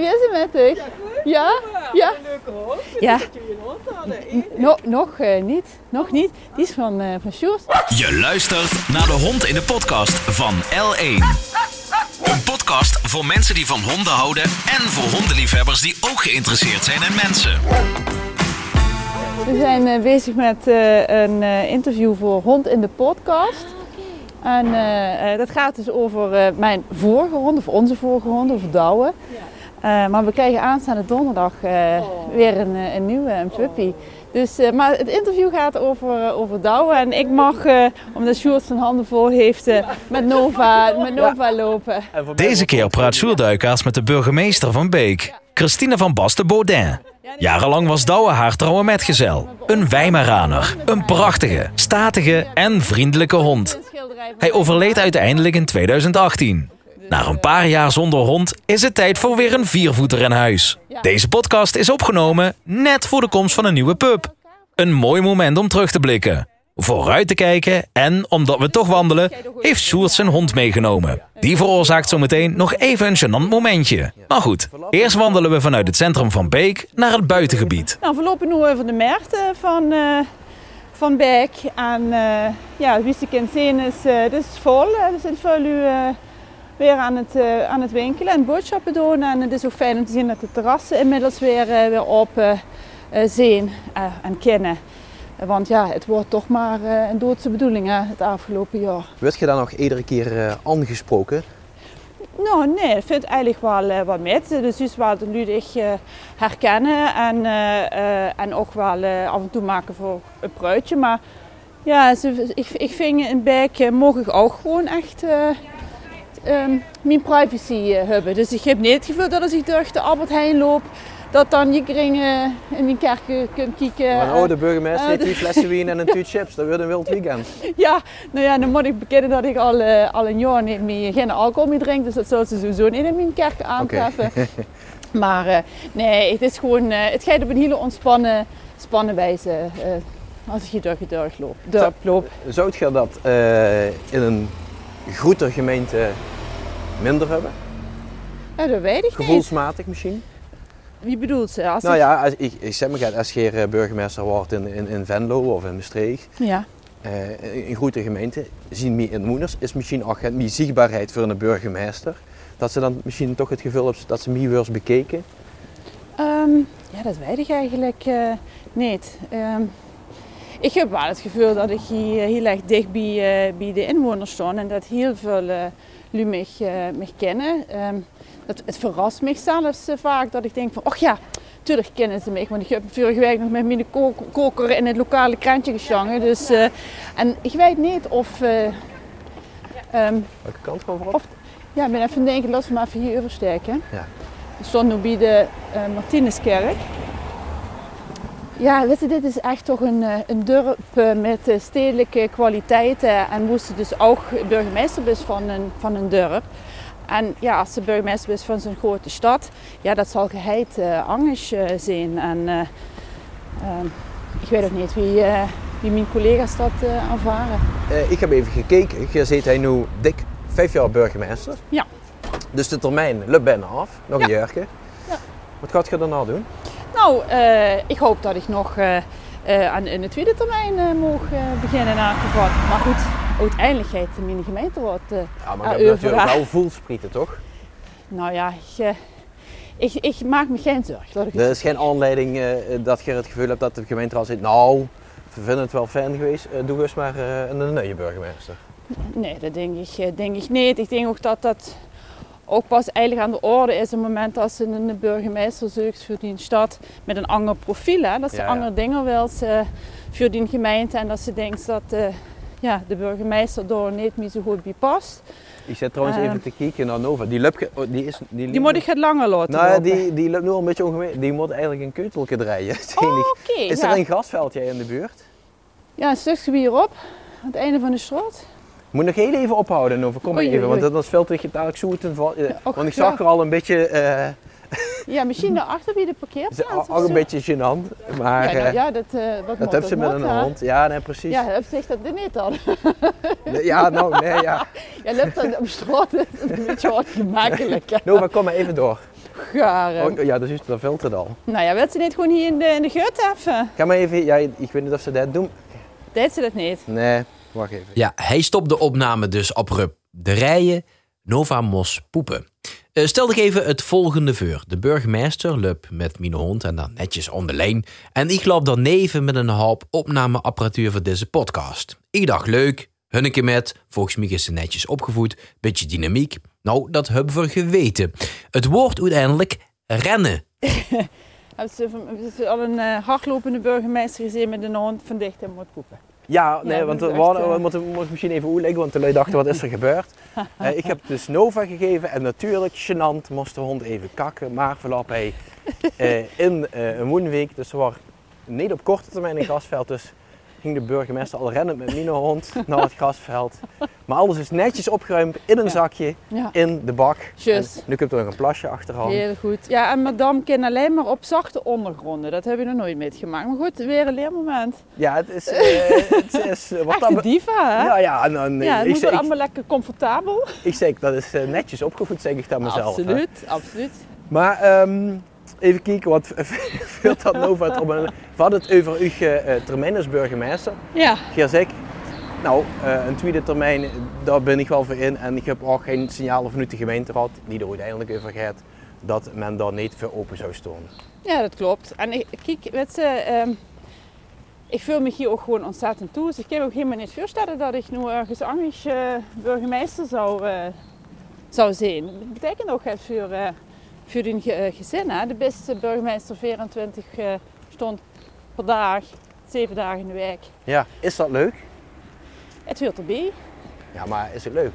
wie is het met u? Ja? Ja? Een leuke hond. Ja. Dat jullie een hond hadden. No, nog eh, niet. Nog niet. Die is van, eh van Sjoerd. Je luistert naar de Hond in de Podcast van L1. Een podcast voor mensen die van honden houden en voor hondenliefhebbers die ook geïnteresseerd zijn in mensen. We zijn eh, bezig met eh, een eh, interview voor Hond in de Podcast. En eh, eh, dat gaat dus over eh, mijn vorige hond, of onze vorige hond, over Douwe. Eh, maar we krijgen aanstaande donderdag eh, weer een, eh, een nieuwe, een puppy. Dus, eh, maar het interview gaat over, over Douwe. En ik mag, eh, omdat Sjoerd zijn handen vol heeft, met Nova, met Nova lopen. Deze keer praat Sjoerd Duikaerts met de burgemeester van Beek, Christine van Basten Baudin. Jarenlang was Douwe haar trouwe metgezel. Een Weimaraner. Een prachtige, statige en vriendelijke hond. Hij overleed uiteindelijk in 2018. Na een paar jaar zonder hond is het tijd voor weer een viervoeter in huis. Deze podcast is opgenomen net voor de komst van een nieuwe pup. Een mooi moment om terug te blikken. Vooruit te kijken en, omdat we toch wandelen, heeft Sjoerd zijn hond meegenomen. Die veroorzaakt zometeen nog even een gênant momentje. Maar goed, eerst wandelen we vanuit het centrum van Beek naar het buitengebied. Nou, we lopen nu over de markt eh, van, eh van Beek. En eh, ja, wie ze zien is, eh, het is vol. Eh, Er zijn veel eh, weer aan het, eh, aan het winkelen en boodschappen doen. En het is ook fijn om te zien dat de terrassen inmiddels weer, eh, weer open eh, zijn en kennen. Want ja, het wordt toch maar een doodse bedoeling hè, het afgelopen jaar. Werd je dan nog iedere keer aangesproken? Nou, nee, ik vind het eigenlijk wel wat met. Dus is wel ludig herkennen en, en ook wel af en toe maken voor een pruitje. Maar ja, ze, ik, ik vind in Beek mogen ook gewoon echt um, mijn privacy hebben. Dus ik heb niet het gevoel dat als ik door de Albert Heijn loop, dat dan je kringen in die kerken kunt kijken. Maar nou, de burgemeester heeft twee flessen wien en een tuut chips. Dat wordt een wild weekend. Ja, nou ja, dan moet ik bekennen dat ik al, uh, al een jaar niet meer, geen alcohol meer drink. Dus dat zou ze sowieso niet in mijn kerk aantreffen. Okay. maar uh, nee, het is gewoon, uh, het gaat op een hele ontspannen spannen wijze als ik hier door loop. Dorp loop. Zou je dat in een groter gemeente minder hebben? Ja, dat weet ik Gevoelsmatig niet. misschien? Wie bedoelt ze? Als nou ik... ja, als, ik, ik zeg maar, als je burgemeester wordt in, in, in Venlo of in Maastricht, ja. uh, in grote gemeente, zien meer inwoners, is misschien ook meer zichtbaarheid voor een burgemeester. Dat ze dan misschien toch het gevoel hebben dat ze meer wordt bekeken? Um, ja, dat weet ik eigenlijk uh, niet. Um, ik heb wel het gevoel dat ik hier heel erg dicht bij, uh, bij de inwoners sta en dat heel veel uh, lui mij, kennen. Um, het, het, verrast me zelfs uh, vaak dat ik denk van, oh ja, tuurlijk kennen ze mij. Want ik heb vorige week nog met mijn koker in het lokale krantje gestangen. Dus, uh, en ik weet niet of... Uh, um, Welke kant? Of, ja, ik ben even denken, laten we maar even hier oversteken. Ja. We stonden nu bij de Martinuskerk. Ja, weet je, dit is echt toch een, een dorp met stedelijke kwaliteiten. En moest dus ook burgemeester is van een, van een dorp. En ja, als de burgemeester is van zo'n grote stad, ja, dat zal geheid uh, uh, zijn. En uh, ik weet ook niet wie, wie mijn collega's dat ervaren. ik heb even gekeken. Je zit hij nu dik vijf jaar burgemeester. Ja. Dus de termijn loopt bijna af. Nog ja. een. Ja. Wat gaat je daarna doen? Nou, ik hoop dat ik nog aan in de tweede termijn mag beginnen in geval. Maar goed, uiteindelijk gaat mijn gemeenteraad uh, Ja, maar je hebt natuurlijk wel voelsprieten, toch? Nou ja, ik, ik, ik, maak me geen zorgen. Er is geen aanleiding uh, dat je het gevoel hebt dat de gemeenteraad zegt... Nou, we vinden het wel fijn geweest, uh, doe eens maar een nieuwe burgemeester. Nee, dat denk ik, denk ik niet. Ik denk ook dat dat ook pas eigenlijk aan de orde is op het moment dat ze een burgemeester zoekt voor die stad met een ander profiel. Hè? Dat ze Ja, ja. andere dingen wil voor die gemeente en dat ze denkt dat ja, de burgemeester daar niet meer zo goed bij past. Ik zit trouwens Eh. even te kijken naar Nova. Die, ge- oh, die, is, die, Die moet ik het langer laten Nou, lopen. die, die loopt nu al een beetje ongemeen. Die moet eigenlijk een keutelke draaien. Oh. Is ja. er een grasveldje in de buurt? Ja, een stukje hierop, aan het einde van de straat. Moet nog heel even ophouden, Nova. Kom maar Oei, even, want dat is veel te dadelijk zoeten. Want ik zag er al een beetje, eh, Ja, misschien daarachter bij de parkeerplaats. al een beetje gênant. Maar Ja, nou, eh, ja dat, eh wat dat ze met een hè. hond. Ja, nee, precies. Ja, op zich dat niet dan. Nee, Ja, nou, nee, ja. Ja, loopt dan op straat, dat is een beetje wat gemakkelijk. Nova, kom maar even door. Garen. Oh, ja, dat is dat filtert al. Nou ja, wil ze niet gewoon hier in de, in de gut even? Ga maar even, ja, ik weet niet of ze dat doen. Deed ze dat niet? Nee, wacht even. Ja, hij stopt de opname dus abrupt. De rijen, Nova Mos poepen. Uh, stel ik even het volgende voor. De burgemeester lup met mijn hond en dan netjes on de lijn. En ik loop dan neven met een hoop opnameapparatuur voor deze podcast. Ik dacht leuk, hunneke met, volgens mij is ze netjes opgevoed, beetje dynamiek. Nou, dat hebben we geweten. Het woord uiteindelijk rennen. Hebben ze, hebben ze al een uh, hardlopende burgemeester gezien met een hond van dicht en moet poepen? Ja, nee, Ja, want dat we, echt, eh, moeten, we moeten misschien even uitleggen, want de lui dachten, wat is er gebeurd? Eh, ik heb dus Nova gegeven en natuurlijk, gênant, moest de hond even kakken. Maar verloop hij eh, in eh, een woonweek, dus we waren niet op korte termijn in grasveld. Dus ging de burgemeester al rennen met mijn hond naar het grasveld. Maar alles is netjes opgeruimd in een Ja. zakje, Ja, in de bak. En nu komt er nog een plasje achteraan. heel goed. Ja, en madame kan alleen maar op zachte ondergronden. Dat heb je nog nooit meegemaakt. Maar goed, weer een leermoment. Ja, het is, eh, het is eh, wat een diva, hè? Ja, ja, en, Ja, het ik, moet zeg, allemaal lekker comfortabel. ik zeg, dat is eh, netjes opgevoed, zeg ik dan mezelf. hè. absoluut, absoluut. Maar ehm, even kijken, wat veelt dat nou wat op een... We hadden het over uw eh, termijn als burgemeester. Ja, Geer nou, eh, een tweede termijn, daar ben ik wel voor in. En ik heb ook geen signaal vanuit de gemeenteraad, die er uiteindelijk over gaat, dat men daar niet voor open zou staan. ja, dat klopt. En ik, kijk, weet je, ehm, ik voel me hier ook gewoon ontzettend toe. Dus ik kan ook helemaal niet voorstellen dat ik nu ergens anders eh, burgemeester zou, eh, zou zijn. Dat betekent ook het voor, eh voor ge- eh, gezin. Hè? De beste burgemeester 24 eh stond per dag, 7 dagen in de week. Ja, is dat leuk? Het hoort erbij. Ja, maar is het leuk?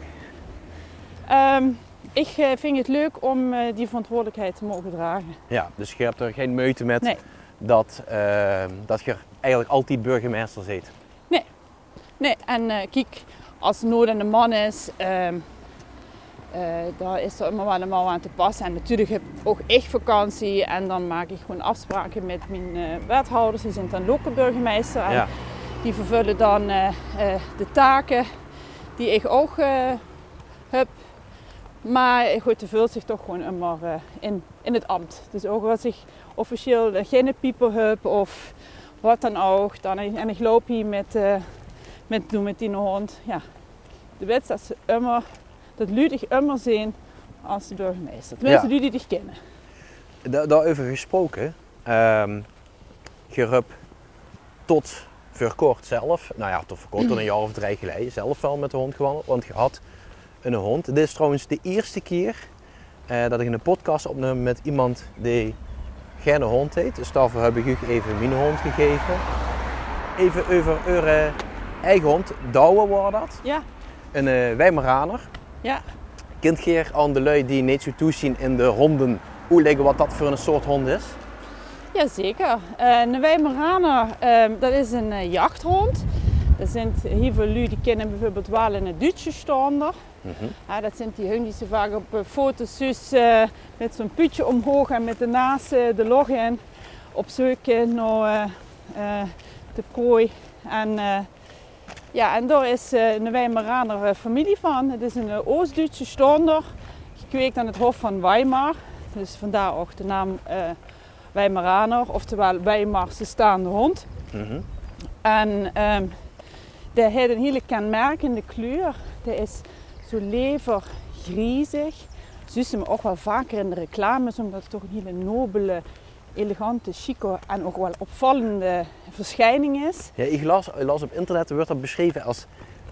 Ehm, ik eh, vind het leuk om die verantwoordelijkheid te mogen dragen. Ja, dus je hebt er geen meute met Nee. dat, ehm, dat je eigenlijk altijd burgemeester zit. Nee, en eh, kijk, als nood aan de man is, ehm eh, daar is er immer wel mouw aan te passen. En natuurlijk heb ik ook echt vakantie en dan maak ik gewoon afspraken met mijn eh, wethouders. Die zijn dan lokale burgemeester en Ja. die vervullen dan eh, de taken die ik ook heb. Maar goed, er vult zich toch gewoon immer in, in het ambt. Dus ook als ik officieel geen pieper heb of wat dan ook, dan, en ik loop hier met, met, met die hond. Ja, de wet dat ze immer, dat luidig immer zijn als de burgemeester. Tenminste, Ja. die die dich kennen. Da daarover gesproken, je hebt tot voor kort zelf, nou ja, tot voor kort, tot een jaar of drie geleden, zelf wel met de hond gewandeld. Want je had een hond. Dit is trouwens de eerste keer eh, dat ik een podcast opneem met iemand die geen hond heeft. Dus daarvoor heb ik u even mijn hond gegeven. Even over uw eh, eigen hond, Douwe was dat. Ja, Een eh Weimaraner. Ja. Kent Geer aan de lui die niet zo toezien in de honden, hoe leggen wat dat voor een soort hond is? Jazeker. Uh, een Weimaraner, ehm, dat is een eh, jachthond. Dat zijn heel veel lui die kennen bijvoorbeeld wel een Duitse stander. Ja, dat zijn die honden die ze vaak op eh, foto's eh, met zo'n putje omhoog en met de naast de log in op zoek naar de prooi. En, ja, en daar is eh, een Weimaraner eh, familie van. Het is een eh, Oost-Duitse stander, gekweekt aan het Hof van Weimar. Dus vandaar ook de naam eh, Weimaraner, oftewel Weimarse staande hond. Mhm. En ehm die heeft een hele kenmerkende kleur. Die is zo levergriezig. Zie je hem ook wel vaker in de reclames, omdat het toch een hele nobele, elegante, chique en ook wel opvallende verschijning is. Ja, ik las, op internet wordt dat beschreven als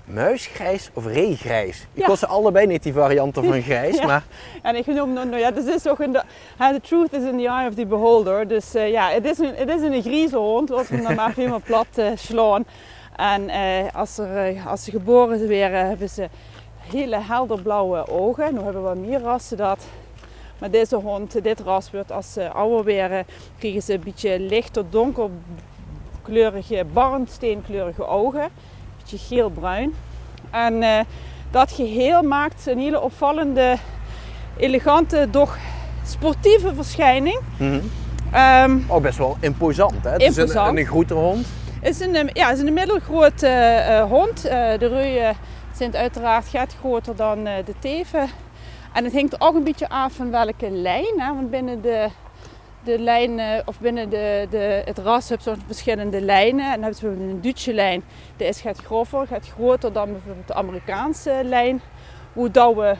muisgrijs of reegrijs. Ik Ja. was ze allebei niet die varianten van grijs, Ja. maar En ik noem nou, nou ja, dus is the truth is in the eye of the beholder. Dus eh, ja, het is een, het is een grieze hond, laten we hem dan maar helemaal plat slaan. En eh, als, er, als ze geboren werden, hebben ze hele helderblauwe ogen. Nu hebben we meer rassen dat. Maar deze hond, dit ras wordt als ze ouder werden, krijgen ze een beetje lichter donkerkleurige, barnsteenkleurige ogen. Een beetje geel-bruin. En eh, dat geheel maakt een hele opvallende, elegante, doch sportieve verschijning. ook best wel imposant. Hè? Het is een, Imposant. een grote hond. Het is een, eh, ja, is een middelgrote eh, eh, hond. Eh, de reuien zijn uiteraard gaat groter dan eh, de teven. En het hangt ook een beetje af van welke lijn. Hè? Want binnen de, de lijn, of binnen de, de, het ras heb je verschillende lijnen. En dan hebben we bijvoorbeeld een Duitse lijn. Die is gaat grover, gaat groter dan bijvoorbeeld de Amerikaanse lijn. Hoe dat we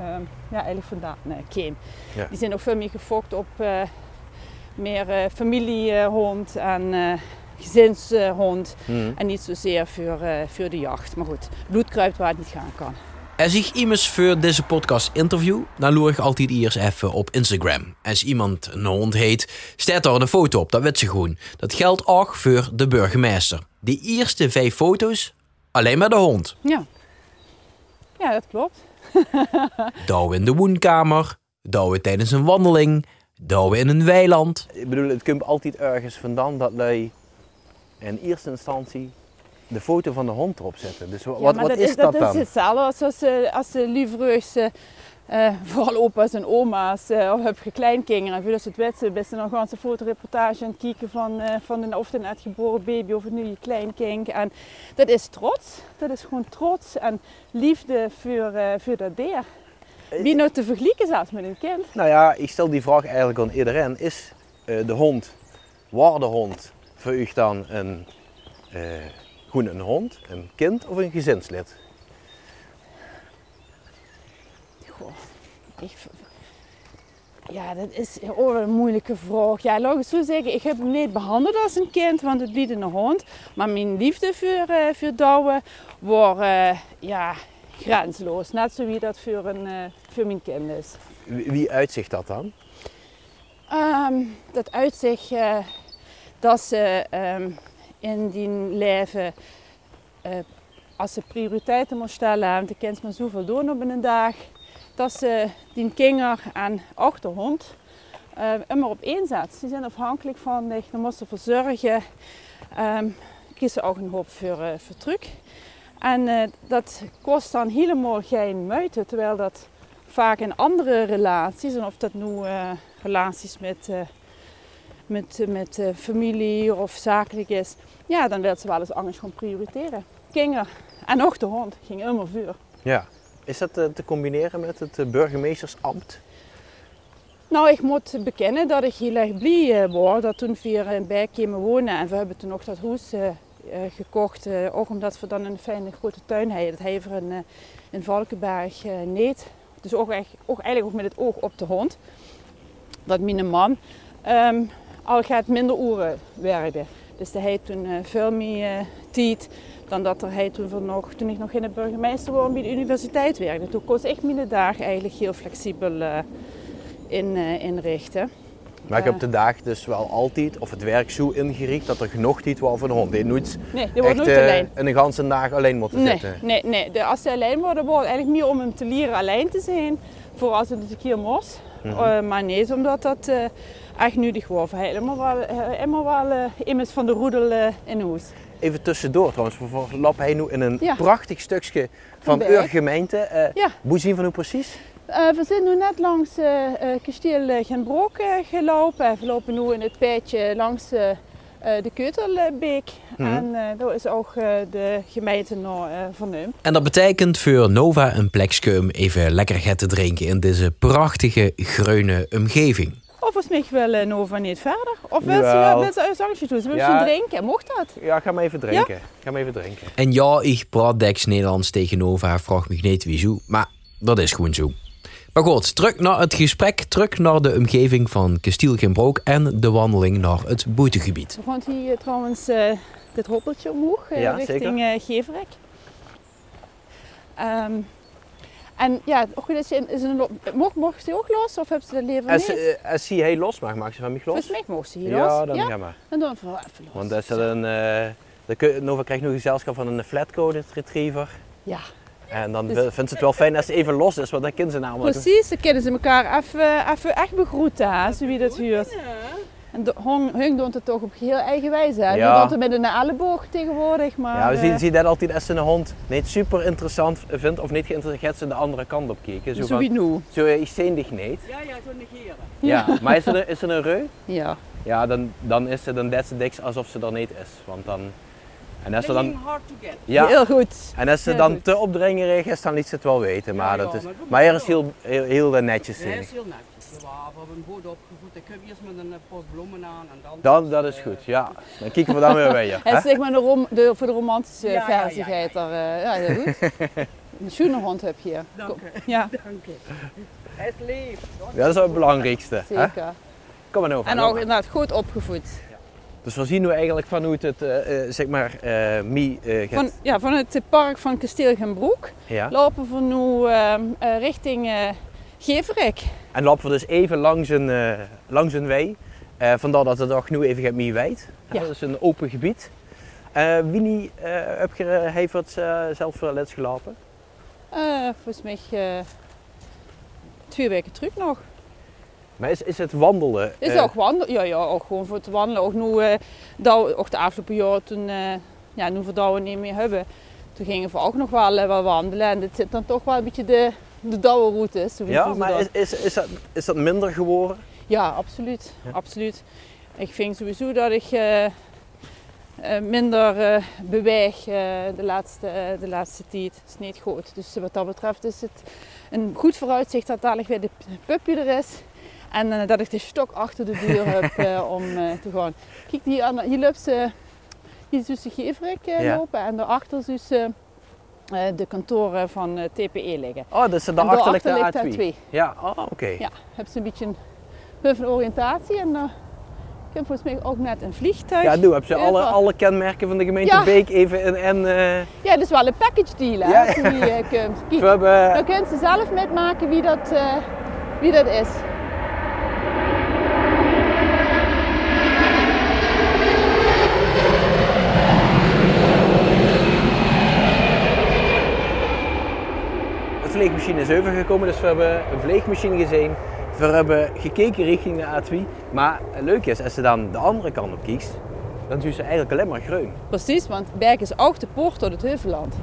um, ja, eigenlijk vandaan nee. Ja. Die zijn ook veel meer gefokt op uh, meer uh, familiehond en uh, gezinshond. Mm. En niet zozeer voor, voor de jacht. Maar goed, bloed kruipt waar het niet gaan kan. Als ik iemand voor deze podcast interview, dan loer ik altijd eerst even op Instagram. Als iemand een hond heet, staat daar een foto op, dat weet ze gewoon. Dat geldt ook voor de burgemeester. De eerste vijf foto's, alleen maar de hond. Ja, ja dat klopt. douwen in de woonkamer, douwen tijdens een wandeling, douwen in een weiland. Ik bedoel, het komt altijd ergens vandaan dat lui in eerste instantie de foto van de hond erop zetten. Dus wat, wat is, dat, dan? Dat is hetzelfde als, als, eh, als de liefreus, uh, vooral opa's en oma's, uh, of heb je kleinkinderen, als het weten, best een fotoreportage aan het kijken van, uh, van een, of een net geboren baby of een nieuwe kleinkind. En dat is trots, dat is gewoon trots en liefde voor, voor dat dier. Wie nou te vergelijken zelfs met een kind? Nou ja, ik stel die vraag eigenlijk aan iedereen. Is de hond, waar de hond, voor u dan een gewoon een hond, een kind of een gezinslid? Goh, ik, ja, dat is ook een moeilijke vraag. Ja, laat ik zo zeggen, ik heb hem niet behandeld als een kind, want het liet een hond. Maar mijn liefde voor, uh, voor Douwe was uh, ja, grensloos. Net zoals dat voor, een, uh, voor mijn kind is. Wie uitzicht dat dan? Um, dat uitzicht dat ze um, in die leven, uh, als ze prioriteiten moet stellen, want de kind maar zoveel doen op een dag, dat ze die kinder en ook de hond uh, immer op één zet. Ze zijn afhankelijk van zich, dan moeten ze verzorgen. Um, kiezen ook een hoop voor, uh, truc. En dat kost dan helemaal geen muiten, terwijl dat vaak in andere relaties, en of dat nu relaties met met, met uh, familie of zakelijk is, ja, dan wil ze wel eens anders gewoon prioriteren. Kinderen en ook de hond ging helemaal vuur. Ja. Is dat uh, te combineren met het burgemeestersambt? Nou, ik moet bekennen dat ik heel erg blij was dat toen we in Bijk kwamen wonen en we hebben toen nog dat huis gekocht, ook omdat we dan een fijne grote tuin hebben. Dat heeft een, in Valkenberg niet. Dus ook, echt, ook eigenlijk ook met het oog op de hond. Dat mijn man um, al gaat minder uren werken. Dus hij heeft toen uh, veel meer uh, tijd dan dat er hij toen, nog, toen ik nog in de burgemeester was bij de universiteit werkte. Toen kon ik mijn dag eigenlijk heel flexibel uh, in, inrichten. Maar ik heb de dag dus wel altijd, of het werk zo ingericht dat er genoeg tijd was voor de hond. Die nooit nee, die wordt nooit alleen. een ganse dag alleen moeten nee, zitten. Nee, nee. De, als ze alleen worden, wordt het eigenlijk meer om hem te leren alleen te zijn. Voor als het een keer moest. Mm -hmm. maar nee, omdat dat echt nu geworden. Helemaal wel, helemaal wel uh, immers van de roedel uh, in huis. Even tussendoor trouwens, lap hij nu in een ja. prachtig stukje van uw gemeente. Uh, ja. Hoe zien we nu precies? Uh, we zijn nu net langs uh, kasteel Genbroek gelopen. We lopen nu in het peetje langs de Keutelbeek. Mm -hmm. En daar is ook de gemeente nog van hem. En dat betekent voor Nova een plekje om even lekker te drinken in deze prachtige groene omgeving. Of was mij wel uh, Nova niet verder? Of wil ze met een zangje doen? Ze ja. drinken, mocht dat? Ja, ga maar even drinken. Ja? Ga maar even drinken. En ja, ik praat Dex Nederlands tegen Nova, vraag me niet wieso. Maar dat is gewoon zo. Maar goed, terug naar het gesprek, terug naar de omgeving van Kasteel Genbroek en de wandeling naar het boetegebied. We gaan hier trouwens uh, dit hoppeltje omhoog, ja, richting uh, Geverek. Um, en ja, ook is een, is een, mocht, mocht ze ook los of hebben ze dat liever als, niet? Uh, als ze heel los mag, mag ze van mij los? Volgens mij mocht ze hier los. Ja, dan ja? ga maar. Dan doen we even los. Want als er een, uh, Nova krijgt nu gezelschap van een flatcode retriever. Ja. En dan dus, vindt ze het wel fijn als ze even los is, want dan kunnen ze namelijk... Precies, dan kunnen ze elkaar even, even echt begroeten, hè, zo wie dat huurt. Ja. En Hung doet het toch op heel eigen wijze. Hè? Ja. doet het met een elleboog tegenwoordig. Maar, ja, we zien, uh, zien dat altijd als ze een hond niet super interessant vindt of niet geïnteresseerd ze de andere kant op kijken. Zo, zo wie nu? Zo is ze dich niet. Ja, ja, zo negeren. Ja, ja. maar is er, is er een reu? Ja. Ja, dan, dan is ze dan net zo dik alsof ze er niet is. Want dan En als ze dan, hard to get. ja, Heel goed. en als ze heel dan goed. te opdringerig is, dan liet ze het wel weten. Maar, Ja, dat ja, is, maar er is heel, heel, heel netjes dat is heel netjes. Ja, we hebben hem goed opgevoed. Ik heb eerst met een eh, pot bloemen aan en dan... Dan, dat is goed, ja. Dan kijken we dan weer weer. Het hè? is zeg maar de rom, de, voor de romantische Ja, ja, ja, versigheid. er, eh, Ja, heel goed. Een schoenenhond heb je hier. Dank u. Ja, Dank u. Hij is lief. Ja, dat is wel het belangrijkste. Hè? zeker. Kom maar over. En ook inderdaad goed opgevoed. Dus we zien nu eigenlijk vanuit het, eh, eh, zeg maar, eh Mie eh, gaat- Van, ja, vanuit het park van Kasteel Genbroek ja. lopen we nu ehm, eh, richting Geverik. En lopen we dus even langs een, eh, langs een wei. Eh, vandaar dat het ook nu even gaat Mie wijd. Ja. Dat is een open gebied. Winnie, eh, heb je, eh, heeft het zelf eh, les gelopen? Volgens mij twee weken terug nog. Maar is, is het wandelen? Is eh, ook wandelen? Ja, ja, ook gewoon voor te wandelen. Ook nu, dat, ook de afgelopen jaar toen, ja, nu we dat we niet meer hebben, toen gingen we ook nog wel, wel wandelen. En dit zit dan toch wel een beetje de, de douwe Zo ja, voelen ze maar dat. is, is, is, dat, is dat minder geworden? Ja, absoluut. Ja. absoluut. Ik vind sowieso dat ik eh, eh, minder eh, beweeg de, laatste, de laatste tijd. Dat is niet goed. Dus wat dat betreft is het een goed vooruitzicht dat dadelijk weer de puppy er is. En dat ik de stok achter de deur heb om te gaan. Kijk, die, hier loopt ze, hier is dus de Geverik Ja. lopen. En daarachter is dus de kantoren van eh, TPE liggen. Oh, dus En de daarachter A2. ligt de A2. Ja, oh, oké. Ja, hebben ze een beetje een puff oriëntatie. En uh, ik heb volgens mij ook net een vliegtuig. Ja, doe, heb je alle, alle kenmerken van de gemeente Ja. Beek even in en... eh, Ja, dat is wel een package deal, hè? Ja, als je die, eh, kunt. We hebben... dan kunnen ze zelf metmaken wie dat, eh, wie dat is. Vleegmachine is overgekomen, dus we hebben een vleegmachine gezien. We hebben gekeken richting de A2. Maar het leuke is, als je dan de andere kant op kiest, dan zie je eigenlijk alleen maar groen. Precies, want Berk is ook de poort tot het Heuvelland.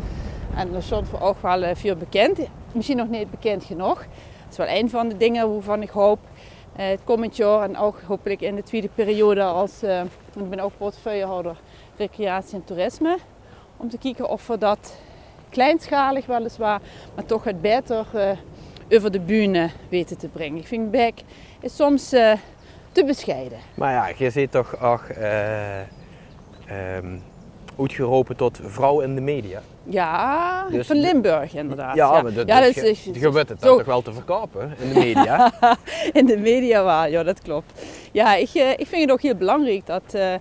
En dat is voor ook wel eh, veel bekend. Misschien nog niet bekend genoeg. Dat is wel een van de dingen waarvan ik hoop eh, het komend jaar en ook hopelijk in de tweede periode als, eh, ik ben ook portefeuillehouder recreatie en toerisme. Om te kijken of we dat kleinschalig weliswaar, maar toch het beter eh, over de bühne weten te brengen. Ik vind Berk is soms eh, te bescheiden. Maar ja, je ziet toch ook eh ehm, uitgeroepen tot vrouw in de media. Ja, Dus van Limburg inderdaad. Ja, maar dat, ja, dus weet het dan toch wel te verkopen in de media. in de media wel, ja dat klopt. Ja, ik, ik vind het ook heel belangrijk dat, eh,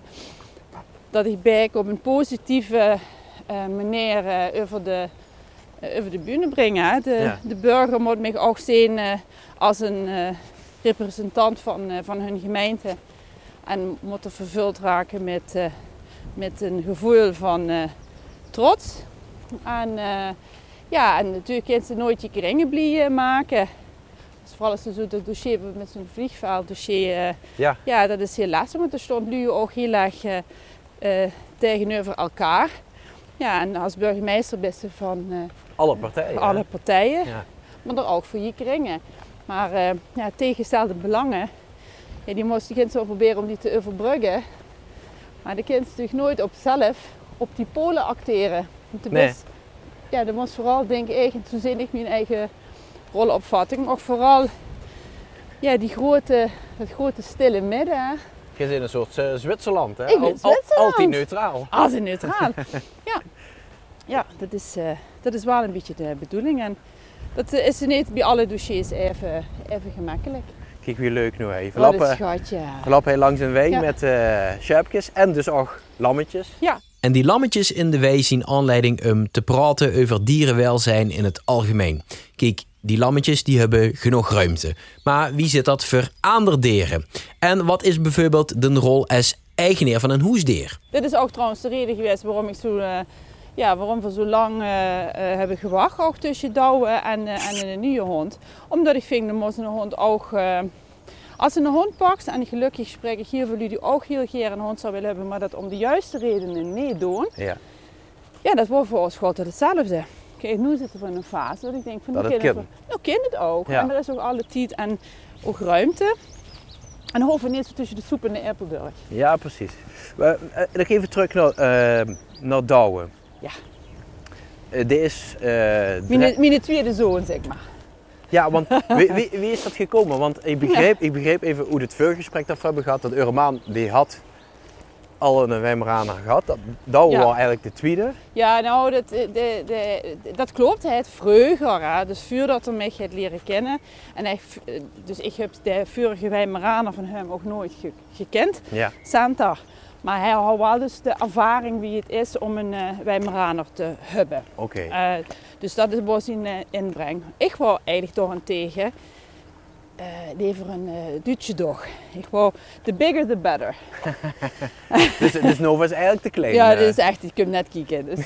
dat ik Berk op een positieve eh, manier eh, over, de, eh, over de bühne breng. Hè. De, Ja. de burger moet mij ook zien als een representant van, van hun gemeente. En moet er vervuld raken met, met een gevoel van trots. En, ja, en natuurlijk kunnen ze nooit je kringen maken. Dus vooral als ze zo dat dossier hebben met zo'n vliegvelddossier. eh, Ja. ja, dat is heel lastig, want er stond nu ook heel erg eh, tegenover elkaar. Ja, en als burgemeester best van eh, Alle partijen. alle partijen, Ja. maar dan ook voor je kringen. Maar eh, ja, tegenstelde belangen, ja, die moest die kinderen wel proberen om die te overbruggen. Maar de kinderen natuurlijk nooit op zelf op die polen acteren. Want de Nee. best- ja, dat was vooral denk ik, en toen zin ik mijn eigen rolopvatting, maar vooral ja, die grote, dat grote stille midden. Je zit in een soort eh, Zwitserland, hè? Ik ben Al- al- Zwitserland. altijd neutraal. Als een neutraal. ja, ja dat, is, eh, dat is wel een beetje de bedoeling. En dat eh, is niet bij alle dossiers even, even gemakkelijk. Kijk wie leuk nu even. We Wat een lopen, schatje. we lopen heel langs een wei Ja. met eh sjerpjes en dus ook lammetjes. En die lammetjes in de wei zien aanleiding om te praten over dierenwelzijn in het algemeen. Kijk, die lammetjes die hebben genoeg ruimte. Maar wie zit dat voor andere dieren? En wat is bijvoorbeeld de rol als eigenaar van een hoesdier? Dit is ook trouwens de reden geweest waarom, ik zo, eh, ja, waarom we zo lang eh, eh, hebben gewacht ook tussen Douwe en, en een nieuwe hond. Omdat ik vind dat een hond ook... als een hond pakt, en gelukkig spreek ik hier voor jullie ook heel graag een hond zou willen hebben, maar dat om de juiste redenen niet doen. Ja. Ja, dat wordt voor ons altijd hetzelfde. Kijk, nu zitten we in een fase dat ik denk van... Dat het Nou, kan het ook. Ja. En er is ook alle tijd en ook ruimte. En dan hoeven we niet zo tussen de soep en de Erpeldurg. Ja, precies. We, eh, nog even terug naar, eh, naar Douwen. Ja. Eh, dit is... eh, Mijn, mijn tweede zoon, zeg maar. Ja, want wie, wie, wie is dat gekomen? Want ik begreep, ik begreep even hoe het voorgesprek we hebben gehad. Dat Euromaan, die had al een gehad. Dat, Ja. was eigenlijk de tweede. Ja, nou, dat, de, de, dat klopt. Het hè. dus voordat hij mij heeft leren kennen. En hij, dus ik heb de vorige Wijmeraner van hem ook nooit ge- gekend, Ja. Santa. Maar hij had wel dus de ervaring wie het is om een uh, Wijmeraner te hebben. Oké. Eh, dus dat is- was zijn eh, inbreng. Ik wou eigenlijk daarentegen eh liever een eh Duitse dog. Ik wou, the bigger the better. Dus, dus Nova is eigenlijk te klein. Ja, eh. dat is echt, ik kan net kijken. Dus,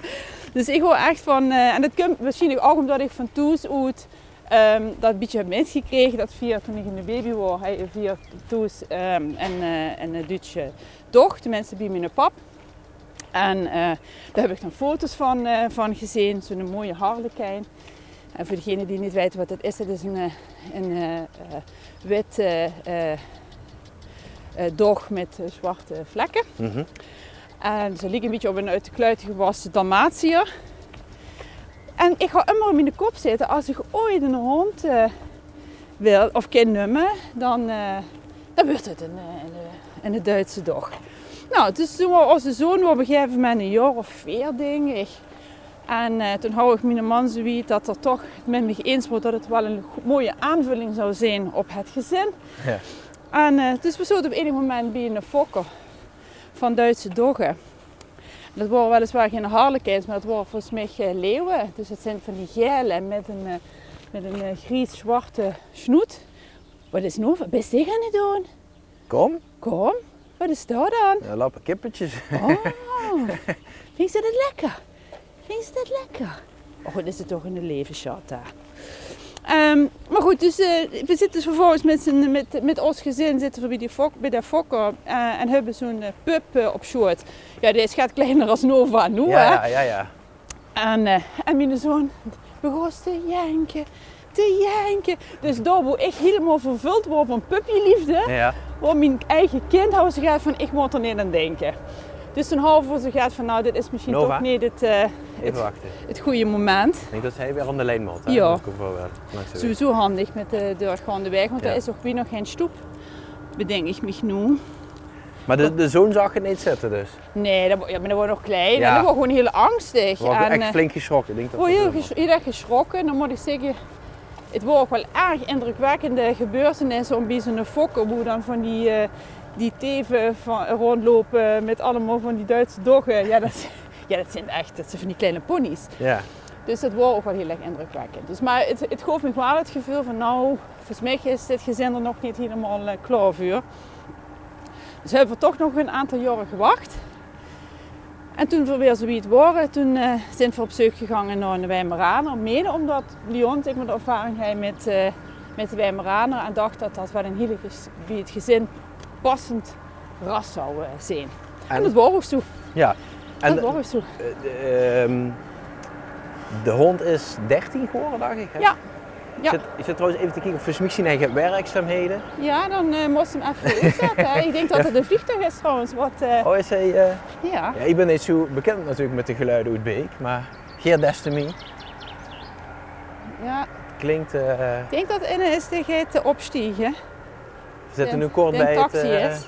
dus ik hoor echt van, en dat komt waarschijnlijk ook omdat ik van Toes uit ehm, dat een beetje heb meegekregen. Dat via toen ik in de baby was, hij via Toes ehm, en, eh, en een Duitse doch, tenminste bij mijn pap. En daar heb ik dan foto's van, van gezien, zo'n mooie harlekijn. En voor degenen die niet weten wat het is, het is een, eh, een eh, eh, wit dog met zwarte vlekken. Mhm. En ze liep een beetje op een uit de kluiten gewassen. En ik ga immer in de kop zitten, als ik ooit een hond wil of kan nummen, dan, dan wordt het een, een, een, Duitse dog. Nou, dus toen was onze zoon op een gegeven moment een jaar of ik. En eh, toen hou ik mijn man zoiets dat er toch met me eens wordt dat het wel een mooie aanvulling zou zijn op het gezin. Ja. En eh, dus we op enig moment bij een fokker van Duitse doggen. Dat waren weliswaar geen harlekijns, maar dat waren volgens mij leeuwen. Dus het zijn van die gele met een, eh, met een eh, gries-zwarte snoet. Wat is nou? Wat ben je gaan het doen? Kom, Kom, wat is dat dan? uh, lappen kippetjes. Oh, vind je dat lekker? Vind je dat lekker? Oh, dat is het toch in de daar. Ehm, maar goed, dus, eh, we zitten dus vervolgens met, met, met ons gezin zitten we bij, die fok, bij de fokker eh, en hebben zo'n eh, pup op schoot. Ja, die gaat kleiner als Nova nu, hè? Ja, ja, ja, ja. En, eh, en mijn zoon begon te janken, te janken. Dus daar waar ik helemaal vervuld word van puppyliefde, ja. waar mijn eigen kind had ze gaat van ik moet er niet aan denken. Dus toen half ze gaat van nou dit is misschien Nova? toch niet het, eh, Even wachten. het goede moment. Ik denk dat hij weer aan de lijn moet. hè? Ja. Ik weg. Sowieso handig met de deur gewoon de weg, want Ja. er is ook weer nog geen stoep. Bedenk ik me nu. Maar de, de zoon zag het niet zitten dus. Nee, dat, ja, maar dat was nog klein Ja. en dat was gewoon heel angstig. Waren en, echt eh, flink geschrokken. Ik denk Ik dat heel, ges- heel erg geschrokken. Dan moet ik zeggen, het was ook wel erg indrukwekkende gebeurtenissen om bij zo'n fokken, hoe dan van die, eh, die teven van, rondlopen met allemaal van die Duitse doggen. Ja, dat, ja, dat zijn echt dat zijn van die kleine ponies. Ja. Dus dat was ook wel heel erg indrukwekkend. Dus, maar het, het gaf me wel het gevoel van, nou, volgens mij is dit gezin er nog niet helemaal eh, klaar voor. Dus hebben we toch nog een aantal jaren gewacht. En toen we weer zoiets waren, toen eh, zijn we op zoek gegaan naar een Wijmeraner. Mede omdat Leon, ik met de ervaring hij met, eh, met de Wijmeraner en dacht dat dat wel een hele ges- bij het gezin passend ras zou zijn. En, En- dat was ook zo. ja. En dat was zo. eh, de, ehm, de hond is 13 geworden, dacht ik. Hè? Ja. Ik Ja. zit, ik zit trouwens even te kijken of we misschien eigen werkzaamheden. Ja, dan eh moest hem even uitzetten. hè. Ik denk dat het een vliegtuig is trouwens. Wat, eh, Oh, is hij... ja. Ja, ik ben niet zo bekend natuurlijk met de geluiden uit Beek, maar Geer Destiny ja, klinkt... ik denk dat in is de te opstiegen. we zitten nu kort bij het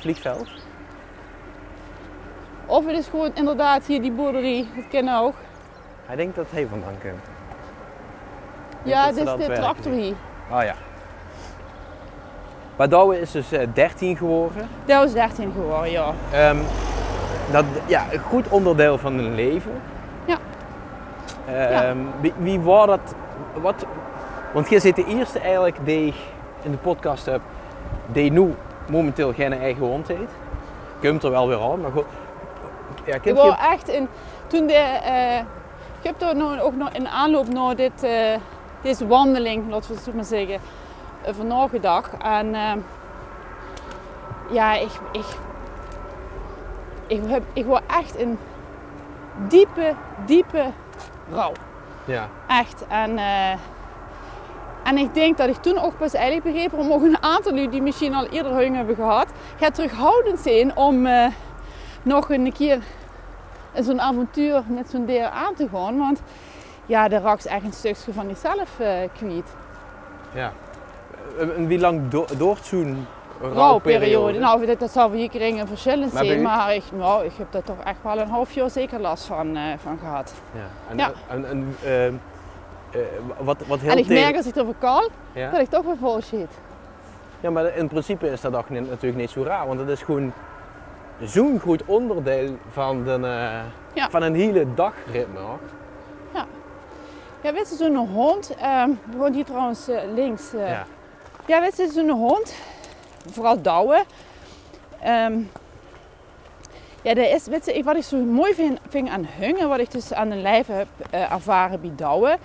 vliegveld. Of het is gewoon inderdaad hier die boerderie. Dat ken ik ook. Hij denkt dat hij vandaan komt. Ja, dit is de tractor hier. Ah ja. Maar Douwe is dus eh, 13 geworden. Dat was 13 geworden, ja. Ehm, dat, ja, een goed onderdeel van hun leven. Ja. Ehm, Wie, wie was dat? Wat, want jij zit de eerste eigenlijk die in de podcast hebt, die nu momenteel geen eigen hond heeft. Komt er wel weer aan, maar goed. Ja, Ik je, echt in, toen de, eh, ik heb er nog, ook nog in aanloop naar dit, eh, deze wandeling, laten we het zo maar zeggen, uh, van nagedacht. En eh, ja, ik, ik, ik, heb, ik was echt in diepe, diepe rouw. ja. Echt. En En ik denk dat ik toen ook pas eigenlijk begreep waarom ook een aantal jullie die misschien al eerder honger hebben gehad, gaat terughoudend zijn om nog een keer zo'n avontuur met zo'n dier aan te gaan. Want ja, de raakt echt een stukje van jezelf uh, kwijt. Ja. En wie lang do doort zo'n rouwperiode? Nou, dat, dat zal voor iedereen verschillend maar zijn, maar ik, nou, ik heb daar toch echt wel een half jaar zeker last van, uh, van gehad. Ja. En, ja. en, en uh, wat, wat heel en ik merk als ik erover kan, ja? dat ik toch weer vol zit. Ja, maar in principe is dat ook natuurlijk niet zo raar, want het is gewoon zo'n goed onderdeel van, de, uh, ja. van een hele dagritme. Hoor. Ja. Ja, weet je, zo'n hond, uh, we woont hier trouwens uh, links. Uh, ja. ja, weet je, zo'n hond, vooral douwen. Um, ja, dat is, weet je, wat ik zo mooi vind, vind aan hungen, wat ik dus aan de lijf heb ervaren bij douwen,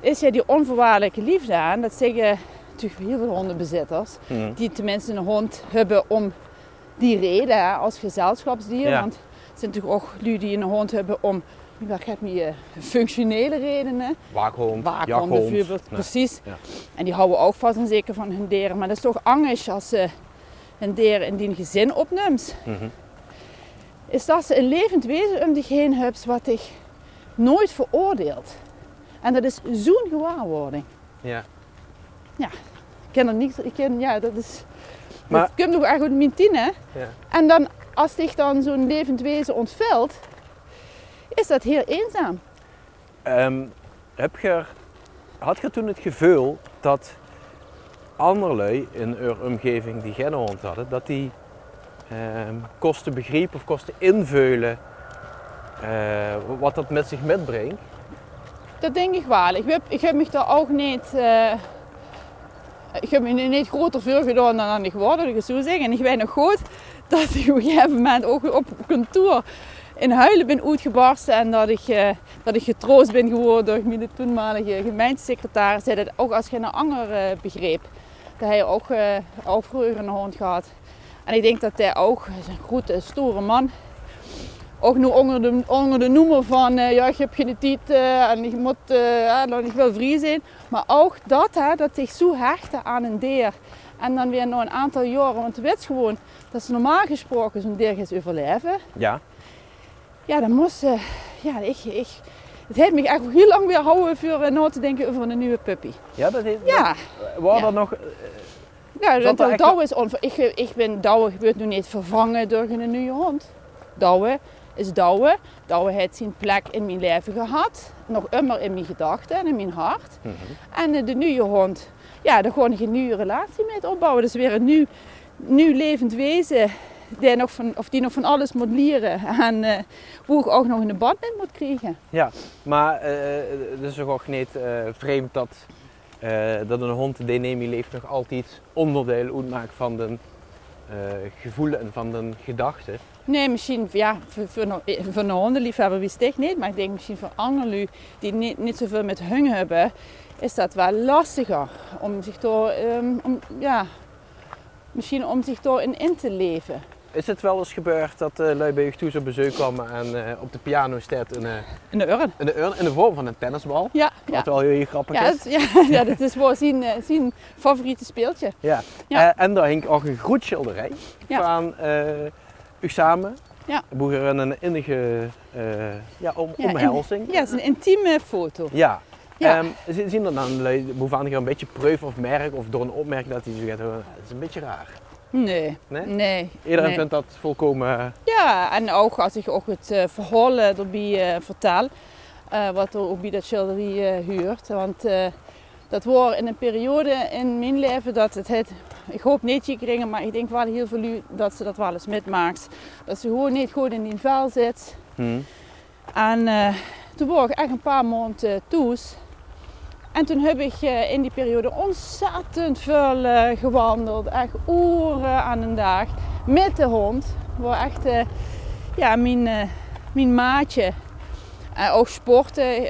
is ja die onvoorwaardelijke liefde aan. Dat zeggen natuurlijk heel veel hondenbezitters, mm. die tenminste een hond hebben om die reden als gezelschapsdier. Want het zijn natuurlijk ook lui die een hond hebben om dat gaat met functionele redenen. Waakhond, Waakhond bijvoorbeeld, precies. Ja. En die houden ook vast en zeker van hun dieren. Maar dat is toch angst als ze een dier in die gezin opneemt. Mm Is dat ze een levend wezen om zich heen hebt wat ik nooit veroordeelt. En dat is zo'n gewaarwording. Ja. Ja. Ik ken er niks. Ik ken, ja, dat is maar, dat komt nog echt uit mijn tien, hè? Ja. En dan, als zich dan zo'n levend wezen ontvelt, is dat heel eenzaam. Um, heb je, had je toen het gevoel dat anderlui in uw omgeving die geen hond hadden, dat die um, kosten begrepen of kosten invullen uh, wat dat met zich metbrengt? Dat denk ik wel. Ik heb, ik heb me daar ook niet... Uh, ik heb me niet groter veel gedaan dan ik geworden, dat ik zo zeggen. En ik weet nog goed dat ik op een gegeven moment ook op kantoor in huilen ben uitgebarsten en dat ik, uh, dat ik getroost ben geworden door mijn toenmalige gemeentesecretaris. Dat ook als je een ander uh, begreep, dat hij ook, een hond gehad. En ik denk dat hij ook, een grote, stoere man, ook nu onder de, onder de noemer van uh, ja, ik heb geen tijd uh, en ik moet uh, dan ik wil vrij zijn. Maar ook dat, hè, dat zich zo hechten aan een dier. En dan weer nog een aantal jaren, want het weet gewoon dat ze normaal gesproken zo'n dier gaat overleven. Ja. Ja, dan moest ja, ik, ik, het heeft me echt heel lang weer houden voor na te denken over een nieuwe puppy. Ja, dat heeft, ja. Waar ja. nog... Ja, dat, dat, dat is onver... ik, ik ben Douwe gebeurt nu niet vervangen door een nieuwe hond. Douwe is Douwe. Douwe heeft zijn plek in mijn leven gehad. Nog immer in mijn gedachten en in mijn hart. Mm -hmm. En de nieuwe hond, ja, daar gewoon een nieuwe relatie mee opbouwen. Dus weer een nieuw, nieuw levend wezen. Die nog van, of die nog van alles moet leren. En uh, hoe ik ook nog een band in moet krijgen. Ja, maar uh, het is toch ook niet uh, vreemd dat, dat een hond die neem je leven nog altijd onderdeel uitmaakt van de gevoelens en van de gedachten. Nee, misschien ja, voor, voor, voor een hondenliefhebber wist ik niet. Maar ik denk misschien voor anderen die niet, niet zoveel met hun hebben, is dat wel lastiger. Om zich door, um, om, ja, misschien om zich door in, in te leven. Is het wel eens gebeurd dat uh, lui bij je toe op bezoek kwamen en uh, op de piano staat een, uh, in de urn? In de urn, in de vorm van een tennisbal. Ja. Wat ja. wel heel grappig ja, is. Het, ja, ja, dat is wel zijn, zijn favoriete speeltje. Ja. ja. en daar hing ook een groetschilderij van samen. Ja. Boeren een innige uh, ja, om, ja, omhelzing. ja, het is een intieme foto. Ja. ja. Um, zien er dan bovenaan een beetje preuf of merk of door een opmerking dat hij zo gaat horen, dat is een beetje raar. Nee. Nee? nee Iedereen nee. vindt dat volkomen... Ja, en ook als ik ook het uh, verhaal erbij uh, vertel, wat er ook bij dat schilderij huurt. Want dat was in een periode in mijn leven dat het, het ik hoop niet gekregen, maar ik denk wel heel veel dat ze dat wel eens metmaakt. Dat ze gewoon niet goed in die vel zit. Hmm. En uh, toen was ik echt een paar maanden toes. En toen heb ik uh, in die periode ontzettend veel gewandeld. Echt uren aan een dag. Met de hond. Waar echt ja, mijn, mijn maatje. En ook sporten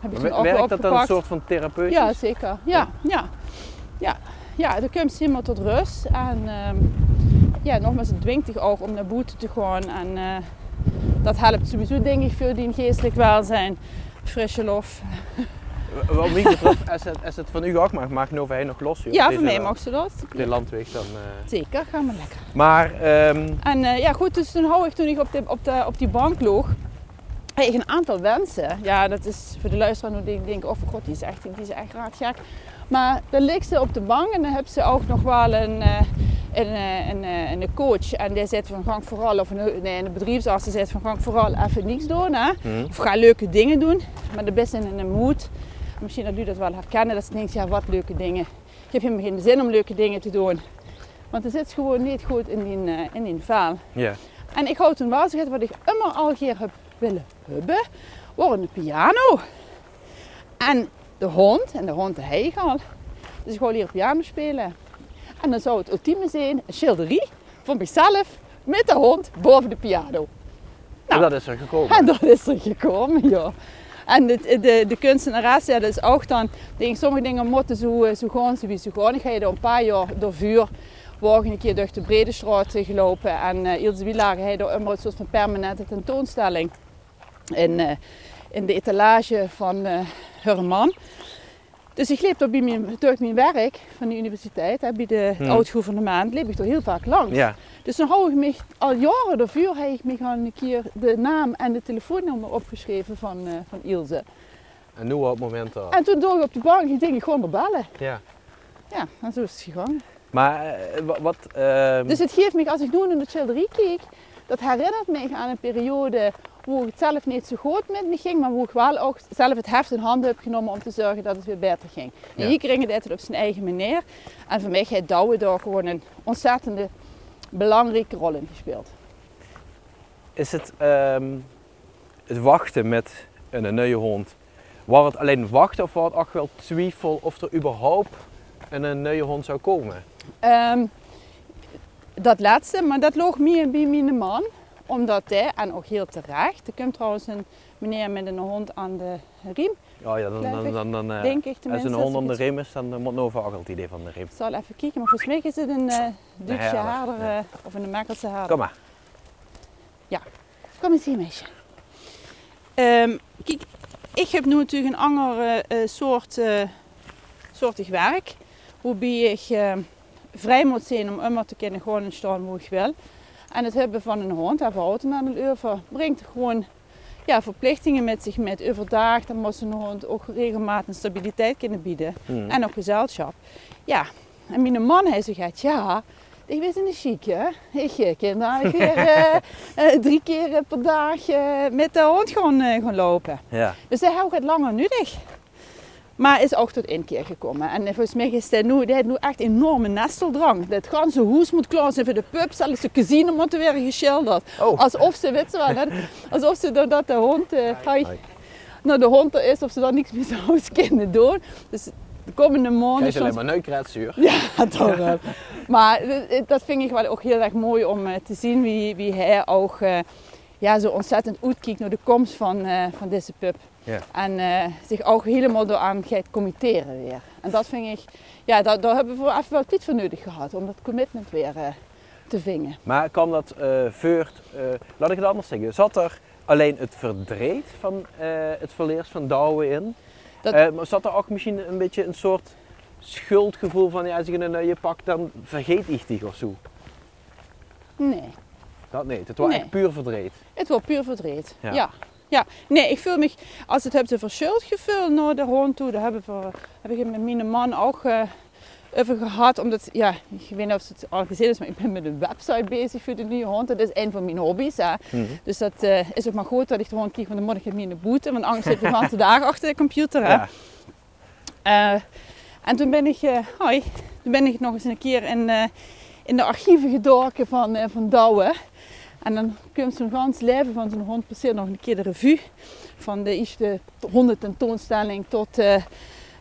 heb ik toen ook Werkt dat dan een soort van therapeutisch? Ja, zeker. Ja, ja. ja ja, dan komt ze helemaal tot rust. En uh, ja, nogmaals, het dwingt zich ook om naar buiten te gaan. En uh, dat helpt sowieso, denk ik, voor die geestelijk welzijn. Frisse lof. Wat mij betreft, als het, als het van u geacht mag, mag Nova Heen nog los. joh. Ja, voor mij mag ze dat. De landweg dan. eh. Zeker, gaan we lekker. Maar, ehm, En eh, ja, goed, dus toen hou ik toen ik op, de, op, de, op die bank loog, ik een aantal wensen. Ja, dat is voor de luisteraar die denken, oh god, die is echt, die is echt raad gek. Maar dan ligt ze op de bank en dan heb ze ook nog wel een, eh, een, eh, een, eh, een coach. En die zegt van gang vooral, of een, nee, een bedrijfsarts die zegt van gang vooral even niks doen. Hè? hm. Of ga leuke dingen doen. Maar dan best in een mood. Misschien dat u dat wel herkennen. Dat ze denkt, ja wat leuke dingen. Ik heb helemaal geen zin om leuke dingen te doen. Want er zit gewoon niet goed in die, in die vel. ja. En ik hou toen wel gezegd wat ik immer al keer heb willen hebben. Wordt een piano. En de hond, en de hond de heeg al. Dus ik wou leren piano spelen. En dan zou het ultieme zijn, een schilderie van mezelf met de hond boven de piano. En Nou. dat is er gekomen. En dat is er gekomen, ja. En de, de, de kunstenares, ja, dat is ook dan, denk, sommige dingen moeten zo, eh, zo gaan, zo wie ze gaan. Ik ga je door een paar jaar door vuur, wagen een keer door de Brede Straat gelopen. En uh, Ilse heeft door een soort van permanente tentoonstelling in, eh, in de etalage van eh haar man. Dus ik leep door, bij mijn, door mijn werk van de universiteit, hè, bij de Hmm. oud-gouvernement, leep ik er heel vaak langs. Ja. Dus dan hou ik me al jaren door vuur heb ik me gewoon een keer de naam en de telefoonnummer opgeschreven van, eh, van Ilse. En nu op het moment dat. En toen door ik op de bank, denk ik gewoon maar bellen. Ja. Ja, en zo is het gegaan. Maar eh, wa- wat. ehm, Dus het geeft me, als ik nu naar de schilderie keek, dat herinnert me aan een periode waar het zelf niet zo goed met me ging, maar waar ik wel ook zelf het heft in handen heb genomen om te zorgen dat het weer beter ging. Ja. hier kreeg het altijd op zijn eigen manier. En voor mij heeft Douwe daar gewoon een ontzettende belangrijke rol in gespeeld. Is het ehm, het wachten met een, nieuwe hond? Was het alleen wachten of was het ook wel twijfel of er überhaupt een, een nieuwe hond zou komen? Ehm, dat laatste, maar dat loog meer bij mijn man. Omdat hij, en ook heel terecht, er komt trouwens een meneer met een hond aan de riem, Oh ja, dan, dan, dan, dan eh, denk ik als een hond om de riem is, dan moet ook al het idee van de riem. Ik zal even kijken, maar volgens mij is het een eh Duitse ja. eh, of een Mekelse herder. Kom maar. Kom eens hier, meisje. Ehm, kijk, ik heb nu natuurlijk een ander soort, soortig werk. Waarbij ik vrij moet zijn om immer te kunnen gewoon staan waar ik wil. En het hebben van een hond, even auto naar de over, brengt gewoon ja, verplichtingen met zich met. Overdag, dan moet een hond ook regelmatig stabiliteit kunnen bieden. Hm. En ook gezelschap. Ja, en mijn man hij zegt, ja, ik ben een chic, hè. Ik daar weer eh, eh, drie keer per dag eh, met de hond gaan, gaan lopen. Ja. Dus hij houdt het langer nodig. Maar is ook tot één keer gekomen. En eh, volgens mij is hij nu, heeft nu echt enorme nesteldrang. Het ganse huis moet klaar zijn voor de pub. Zelfs de cuisine moet weer geschilderd. Oh. Alsof ze, weet ze wel, alsof ze doordat de hond, eh, hi, Hi. nou, de hond er is, of ze dan niks meer zou kunnen doen. Dus de komende maanden... Hij is alleen maar neukretzuur. ja, toch wel. Maar eh, dat vind ik wel ook heel erg mooi om eh, te zien wie, wie hij ook eh, ja, zo ontzettend uitkijkt naar de komst van, eh, van deze pup. Ja. En eh, zich ook helemaal door aan gaat committeren weer. En dat vind ik, ja, daar, daar hebben we voor even wel tijd voor nodig gehad om dat commitment weer eh, te vingen. Maar kwam dat voort, eh, laat ik het anders zeggen, zat er alleen het verdriet van het verleers van Douwe in? Dat- maar zat er ook misschien een beetje een soort schuldgevoel van, ja, als ik een nieuwe pak, dan vergeet ik die of zo? Nee, Dat niet, het was Nee. echt puur verdriet. het was puur verdriet. Ja. Ja. Ja. nee, ik voel me, als het heb ze verschuld gevoeld naar de hond toe, daar hebben we, heb ik met mijn man ook eh, over gehad. Omdat, ja, ik weet niet of het al gezien is, maar ik ben met een website bezig voor de nieuwe hond. Dat is een van mijn hobby's. Hè. Mhm. Dus dat eh, is ook maar goed dat ik de hond krijg, want dan moet ik het niet in de boete. Want anders zit ik de hele dag achter de computer. Hè. Ja. Eh, en toen ben ik, eh, hoi, toen ben ik nog eens een keer in, eh, in de archieven gedoken van, eh, van Douwe. En dan komt zo'n gans leven van zo'n hond passeert nog een keer de revue. Van de eerste hondententoonstelling tot, eh,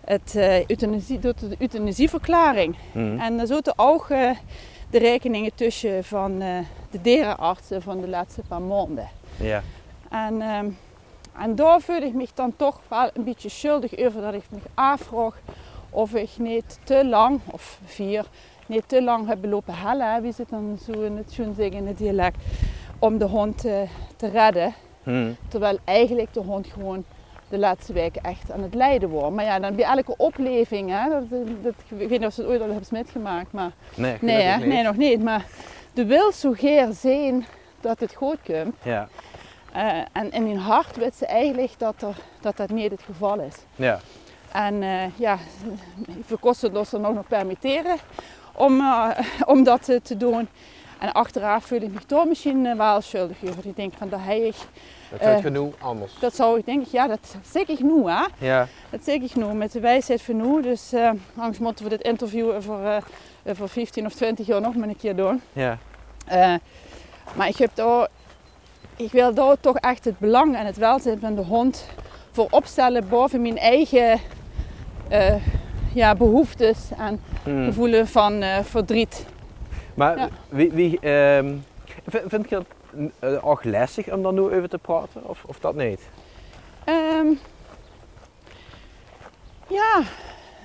het, eh, euthanasie, tot de euthanasieverklaring. Mhm. En er zitten ook eh, de rekeningen tussen van de dierenartsen van de laatste paar maanden. ja. En, ehm, en daar voelde ik me dan toch wel een beetje schuldig over dat ik me afvroeg of ik niet te lang, of vier, niet te lang heb lopen hellen, hè, wie zit dan zo in het zeggen in het dialect, om de hond eh, te redden. Mhm. Terwijl eigenlijk de hond gewoon de laatste weken echt aan het lijden wordt. Maar ja, dan bij elke opleving, hè, dat, dat, ik weet niet of ze het ooit al hebben metgemaakt, maar Nee, nee, hè? gelukkig niet. nee, nog niet. Maar de wil zo geer zijn dat het goed komt. Ja, Eh, en in hun hart weet ze eigenlijk dat, er, dat dat niet het geval is. ja. En eh, ja, voor kosten dat ze nog nog permitteren om, eh, om dat eh, te doen. En achteraf voel ik me toch misschien eh, wel schuldig over. Ik denk van dat hij ik, Dat is genoeg anders. dat zou ik denken, ja, dat zeg ik nu hè. Ja, Dat zeg ik nu met de wijsheid van nu. Dus anders moeten we dit interview eh, over 15 of 20 jaar nog maar een keer doen. ja. Maar ik, heb daar, ik wil daar toch echt het belang en het welzijn van de hond voor opstellen boven mijn eigen ja, behoeftes en Hmm. gevoelen van eh, verdriet. Maar Ja. wie, wie, ehm, vind, je het ook lastig om daar nu over te praten? Of, of dat niet? Ehm, ja,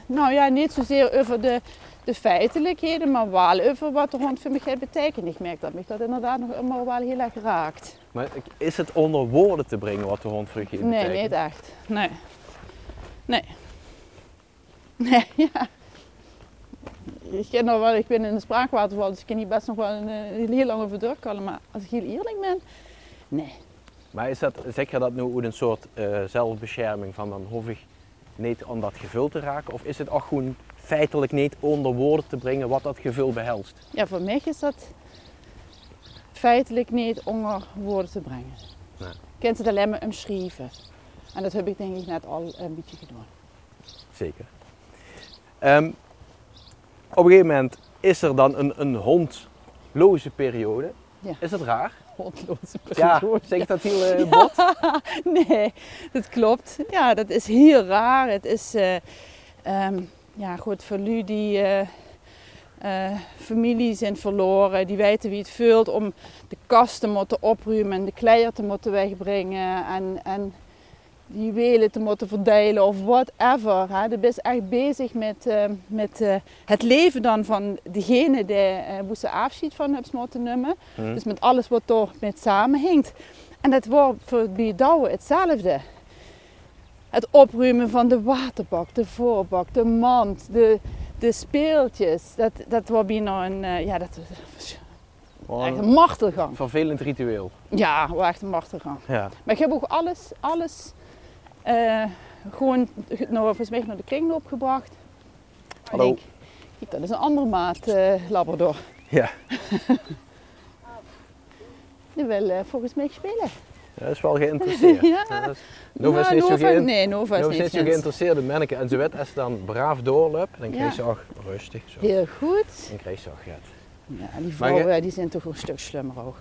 nou ja, niet zozeer over de, de feitelijkheden, maar wel over wat de hond voor mij betekent. Ik merk dat mij dat inderdaad nog immer wel heel erg raakt. Maar is het onder woorden te brengen wat de hond voor je Nee, betekent? niet echt. Nee. Nee. Nee, ja. Ik, ken nog wel, ik ben in de spraakwaterval, dus ik kan hier best nog wel een, eh, heel lang over doorkallen. Maar als ik heel eerlijk ben, nee. Maar is dat, zeg je dat nu ook een soort eh, zelfbescherming van dan hoef ik niet aan dat gevul te raken? Of is het ook gewoon feitelijk niet onder woorden te brengen wat dat gevul behelst? Ja, voor mij is dat feitelijk niet onder woorden te brengen. Nee. Ik kan het alleen maar omschrijven. En dat heb ik denk ik net al een beetje gedaan. Zeker. Ehm, op een gegeven moment is er dan een, een hondloze periode. Ja. Is dat raar? Hondloze Ja, periode. zeg ik dat heel eh, bot? Nee, dat klopt. Ja, dat is heel raar. Het is, eh, ehm, ja goed, voor jullie die eh, eh, familie zijn verloren, die weten wie het vult om de kast te moeten opruimen en de kleier te moeten wegbrengen en, en juwelen te moeten verdelen of whatever. Hè. Je bent echt bezig met, eh, met eh, het leven dan van degene die eh moest afscheid van hebt moeten nemen. Hm. Dus met alles wat er met samenhangt. En dat wordt voor bij Douwe hetzelfde. Het opruimen van de waterbak, de voorbak, de mand, de, de speeltjes. Dat, dat wordt een, ja, dat echt een een martelgang. vervelend ritueel. Ja, wel echt een martelgang. Ja. Maar ik heb ook alles, alles eh, gewoon nou, volgens mij naar de kringloop gebracht. Ik Hallo. denk, kijk, dat is een andere maat eh, Labrador. Ja. Die wil eh, volgens mij spelen. Dat is wel geïnteresseerd. Ja. Is- Nova is Nou, niet zo Nova- geïn- Nee, Nova is Nova is niet geïnteresseerd in manneke. En ze weet als ze dan braaf doorloopt, dan Ja. krijg je ook rustig. Zo. Heel goed. Dan krijg je ook het. Ja, die vrouwen je- eh, die zijn toch een stuk slimmer ook.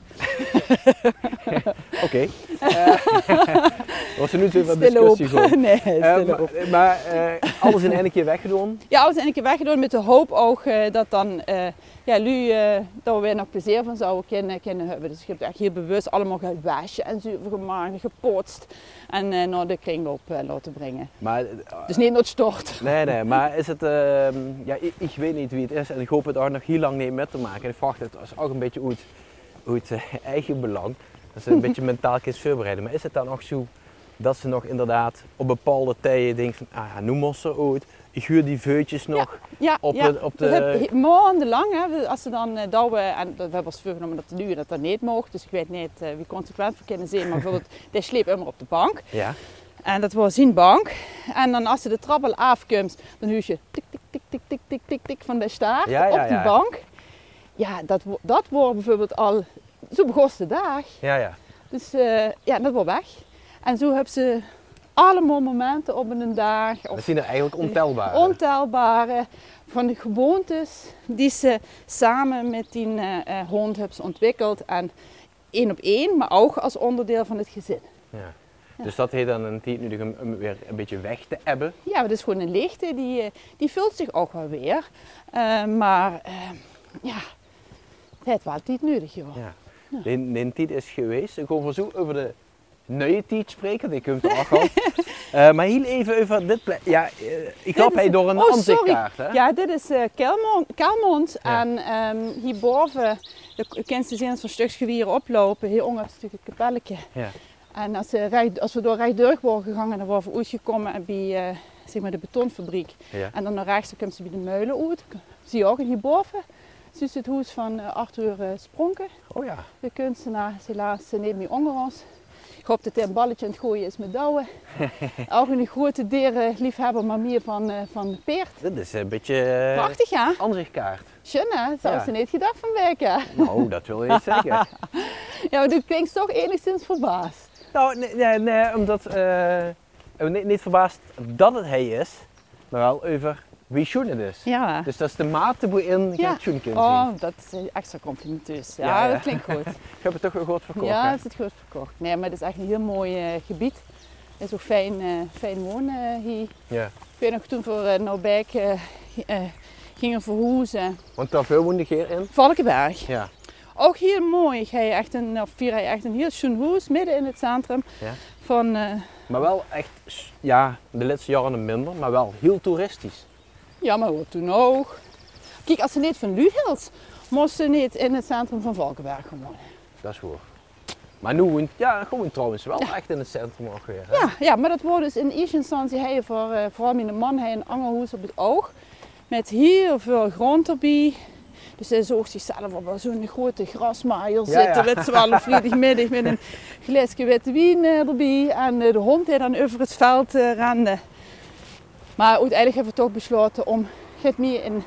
Oké. Eh, was er nu zo wat op. discussie gewoon. Nee, Eh, stil maar op. maar eh, alles in één keer weggedaan. Ja, alles in een keer weggedaan met de hoop ook eh, dat dan eh, ja, eh, dat we weer nog plezier van zouden kunnen, kunnen hebben. Dus ik heb echt heel bewust allemaal gewassen en zuiver gemaakt, gepoetst en eh, naar de kringloop eh, laten brengen. Maar, Dus niet naar het stort. nee, nee, maar is het, ehm, ja, ik, ik weet niet wie het is en ik hoop het ook nog heel lang niet met te maken. En ik vraag het is ook een beetje uit, uit eigen belang. Dat ze een beetje mentaal kunnen voorbereiden. Maar is het dan ook zo dat ze nog inderdaad op bepaalde tijden denken van, ah ja, nu moest ze uit. Ik huur die veutjes nog. Ja, Op ja. de- op dat de- heb maandenlang, hè, als ze dan eh douwen, en we hebben ons voorgenomen dat het nu dat dat niet mocht, dus ik weet niet eh, wie consequent voor kunnen zijn, maar bijvoorbeeld, die sleep immer op de bank. Ja, En dat was zijn bank. En dan als ze de trap al afkomt, dan hoor je tik, tik, tik, tik, tik, tik, tik, tik van de staart Ja, op die ja. bank. Ja, dat, dat wordt bijvoorbeeld al, zo begon de dag. ja, ja. Dus eh, ja, dat wordt weg. En zo hebben ze allemaal momenten op een dag. Dat Of zien er eigenlijk ontelbaar. ontelbare van de gewoontes die ze samen met die eh, eh, hond hebben ontwikkeld. En één op één, maar ook als onderdeel van het gezin. Ja. Dus dat heet dan een tijd nu om weer een beetje weg te ebben. Ja, het is gewoon een leegte, die, eh, die vult zich ook wel weer. Maar ja, het wel tijd nodig, joh. Ja. De, de tijd is geweest. Ik wil zo over de nieuwe tijd spreken, die komt er ook al. Eh, maar heel even over dit plek. Ja, eh, ik loop is- hij door een oh, ansichtkaart. Hè? Ja, dit is eh Kelmond, Kelmond. Ja. En ehm, hierboven, de kent ze zien van Stuksgewieren oplopen. Hier onder is natuurlijk het kapelletje. Ja. En als, recht, als we door rechtdeur worden gegaan, dan waren we uitgekomen en bij zeg maar de betonfabriek. Ja. En dan naar rechts dan komt ze bij de meulen uit. Zie je ook hierboven. Zie je het huis van Arthur Spronken, Oh ja. de kunstenaar. Is helaas neem je onder ons. Ik hoop dat hij een balletje aan het gooien is met douwen. ook een grote dierenliefhebber, maar meer van, eh van peert. Dit is een beetje uh, Prachtig ja? ansichtkaart. Schön hè? Zou Ja. ze niet gedacht van werken. Nou, dat wil je niet zeggen. Ja, maar dit klinkt toch enigszins verbaasd. Nou, nee, nee, nee, omdat... ben niet, niet verbaasd dat het hij is, maar wel over wie Schoen het is. Ja. Dus dat is de mate waarin je Ja. het Schoen kunt Oh, dat is extra complimenteus. Ja, Ja, ja. dat klinkt goed. Ik heb het toch wel goed verkocht. ja, het is goed verkocht. Nee, maar het is echt een heel mooi eh, gebied. Het is ook fijn, eh, fijn wonen eh, hier. Ja. Ik weet nog toen voor uh, eh, gingen verhuizen. Want daar veel woonde je in. Valkenberg. Ja. Ook heel mooi. Ga je echt een, of vier echt een heel schoon huis midden in het centrum. Ja. Van, Maar wel echt, ja, de laatste jaren minder, maar wel heel toeristisch. Ja, maar wat toen ook. Kijk, als ze niet van Luhils, moesten ze niet in het centrum van Valkenberg wonen. Dat is goed. Maar nu ja, gewoon trouwens wel echt in het centrum ook weer. hè? Ja, ja, maar dat wordt dus in eerste instantie hij voor, eh, vooral mijn man hij een angelhoes op het oog. Met heel veel grond erbij. Dus hij zorgt zichzelf op zo'n grote grasmaaier zitten. ja. Wel, op vrijdagmiddag met een glaasje witte wien eh, erbij. En eh, de hond die dan over het veld eh, rende. Maar uiteindelijk hebben we toch besloten om het meer in,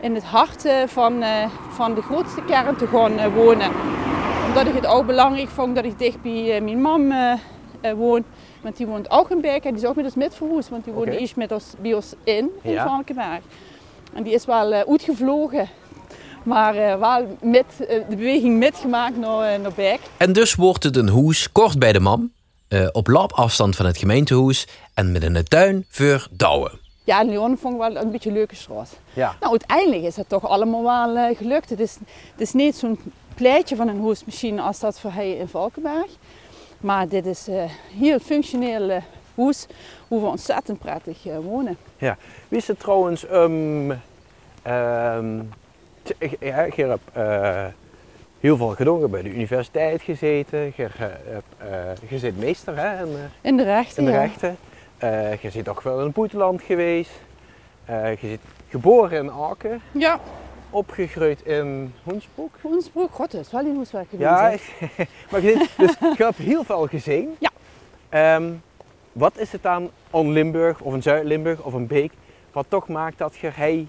in het hart eh, van, eh, van de grootste kern te gaan eh, wonen. Omdat ik het ook belangrijk vond dat ik dicht bij mijn mam woon. Want die woont ook in Beek en die is ook met ons. Want die woonde Oké. eerst met ons, bij ons in, in Ja. Valkenberg. En die is wel eh, uitgevlogen. Maar eh, wel met, de beweging metgemaakt naar, uh, naar Beek. En dus wordt het een hoes kort bij de mam, eh, op loopafstand van het gemeentehuis en met in de tuin voor douwen. Ja, en Leon vond ik wel een beetje een leuke straat. Ja. Nou, uiteindelijk is het toch allemaal wel eh, gelukt. Het is, het is niet zo'n pleitje van een hoesmachine als dat voor hij in Valkenberg. Maar dit is eh heel functioneel hoes, hoe we ontzettend prettig eh, wonen. Wie is het trouwens, um, um, ja, eh, heel veel gedaan bij de universiteit gezeten, je, hebt, eh, je zit meester hè, in, eh, In de rechten, in de rechten. Eh, je zit ook wel in het buitenland geweest. Eh, je zit geboren in Aken, Ja, opgegroeid in Hoensbroek. Hoensbroek, god, dat is wel geweest. Ja, maar je, zit- dus je hebt heel veel gezien. Ja. Ehm, wat is het dan aan Limburg of in Zuid-Limburg of een Beek wat toch maakt dat je hij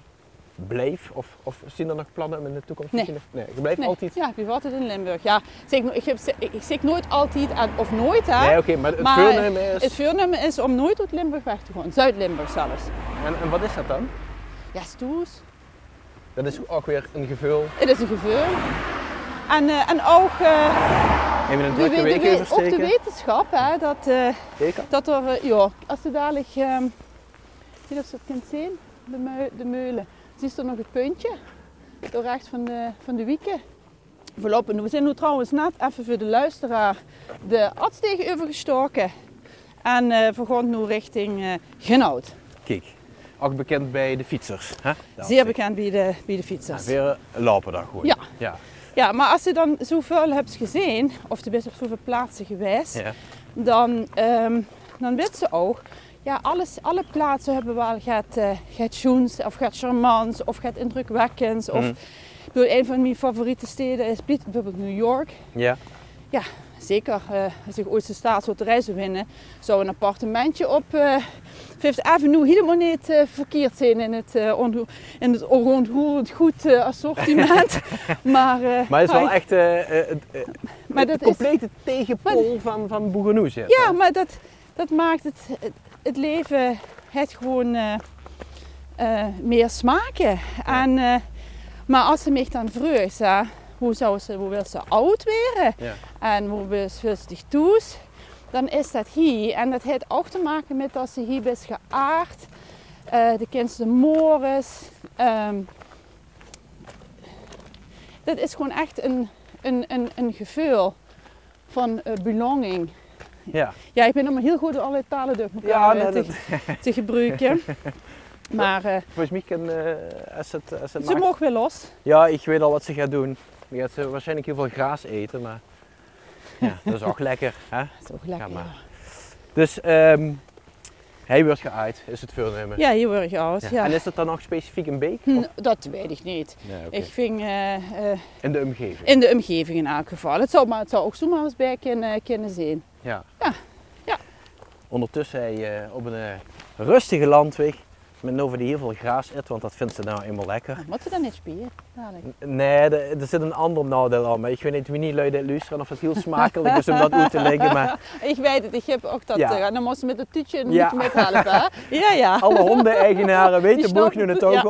bleef? Of, of zien er nog plannen om in de toekomst? Nee. nee je blijft Nee, altijd. Ja, ik ben altijd in Limburg. Ja, zeg, ik, heb, ik, ik zeg nooit altijd aan, of nooit hè. Nee, oké, maar het Maar voornemen is. Het voornemen is om nooit uit Limburg weg te gaan. Zuid-Limburg zelfs. En, en wat is dat dan? Ja, stoes. Dat is ook weer een gevul. Het is een geveur. En, eh, en ook, eh, Even een de, drukke we- week de, ook de wetenschap, hè, dat, Zeker. dat er, ja, als je dadelijk, ehm ik weet niet of je het kunt zien, de meulen. Zie je er nog het puntje, door rechts van de, van de wieken. Voorlopig, we zijn nu trouwens net even voor de luisteraar de Adstegen overgestoken. En gaan nu richting eh Genoud. Kijk, ook bekend bij de fietsers. Hè? Zeer is- bekend bij de, bij de fietsers. weer een lopendag gewoon. Ja. ja. Ja, maar als je dan zoveel hebt gezien, of je bent op zoveel plaatsen geweest, Ja. dan, ehm dan weet ze ook, ja, alles, alle plaatsen hebben wel gaat, eh gaat of gaat charmants, of gaat indrukwekkends. Of, Mhm. ik bedoel, een van mijn favoriete steden is bijvoorbeeld New York. Ja. Zeker, eh, als ik ooit de staatsloterij zou winnen, zou een appartementje op eh Fifth Avenue helemaal niet verkeerd zijn in het, onro- in het onroerend goed assortiment. maar, Maar het is wel echt het, is, complete tegenpol van, van Boegenoes. Ja, maar dat, dat maakt het, het, leven het gewoon eh, eh, meer smaken. En, eh, maar als ze mij dan hè, hoe, zou ze, hoe wil ze oud worden Ja. en hoe wil ze zich toes, dan is dat hier. En dat heeft ook te maken met dat ze hier is geaard. de kindste Morris. ehm, dat is gewoon echt een, een, een, een gevoel van belonging. Ja. Ja, ik ben allemaal heel goed om alle talen door elkaar Ja, nee, te, dat, te gebruiken. Maar eh, volgens mij kan, eh, als het, als het ze maakt- mogen weer los. Ja, ik weet al wat ze gaat doen. Die gaat ze waarschijnlijk heel veel graas eten, maar Ja, dat is ook lekker. Hè? Dat is ook lekker. Maar. ja. Dus ehm hij wordt geuit, is het voornemen. Ja, hier word je oud. Ja. Ja. En is dat dan nog specifiek een beek? Hm, Dat weet ik niet. Nee. Ik vind eh, eh, In de omgeving? in de omgeving in elk geval. Het zou, maar het zou ook zomaar eens bij kunnen, kunnen zijn. Ja. Ja, ja. Ondertussen hij eh, op een eh, rustige landweg met Nova die heel veel gras eet, want dat vindt ze nou eenmaal lekker. Moet je dan niet? Dadelijk. Nee, er, er zit een ander nadeel aan, maar ik weet niet wie niet luid luisteren of het heel smakelijk is om dat uit te leggen, maar Ik weet het, ik heb ook dat. Ja. eh, dan moest je met het toetje en Ja. helpen. hè? Ja, ja. alle hondeneigenaren weten boeg nu het ook ja.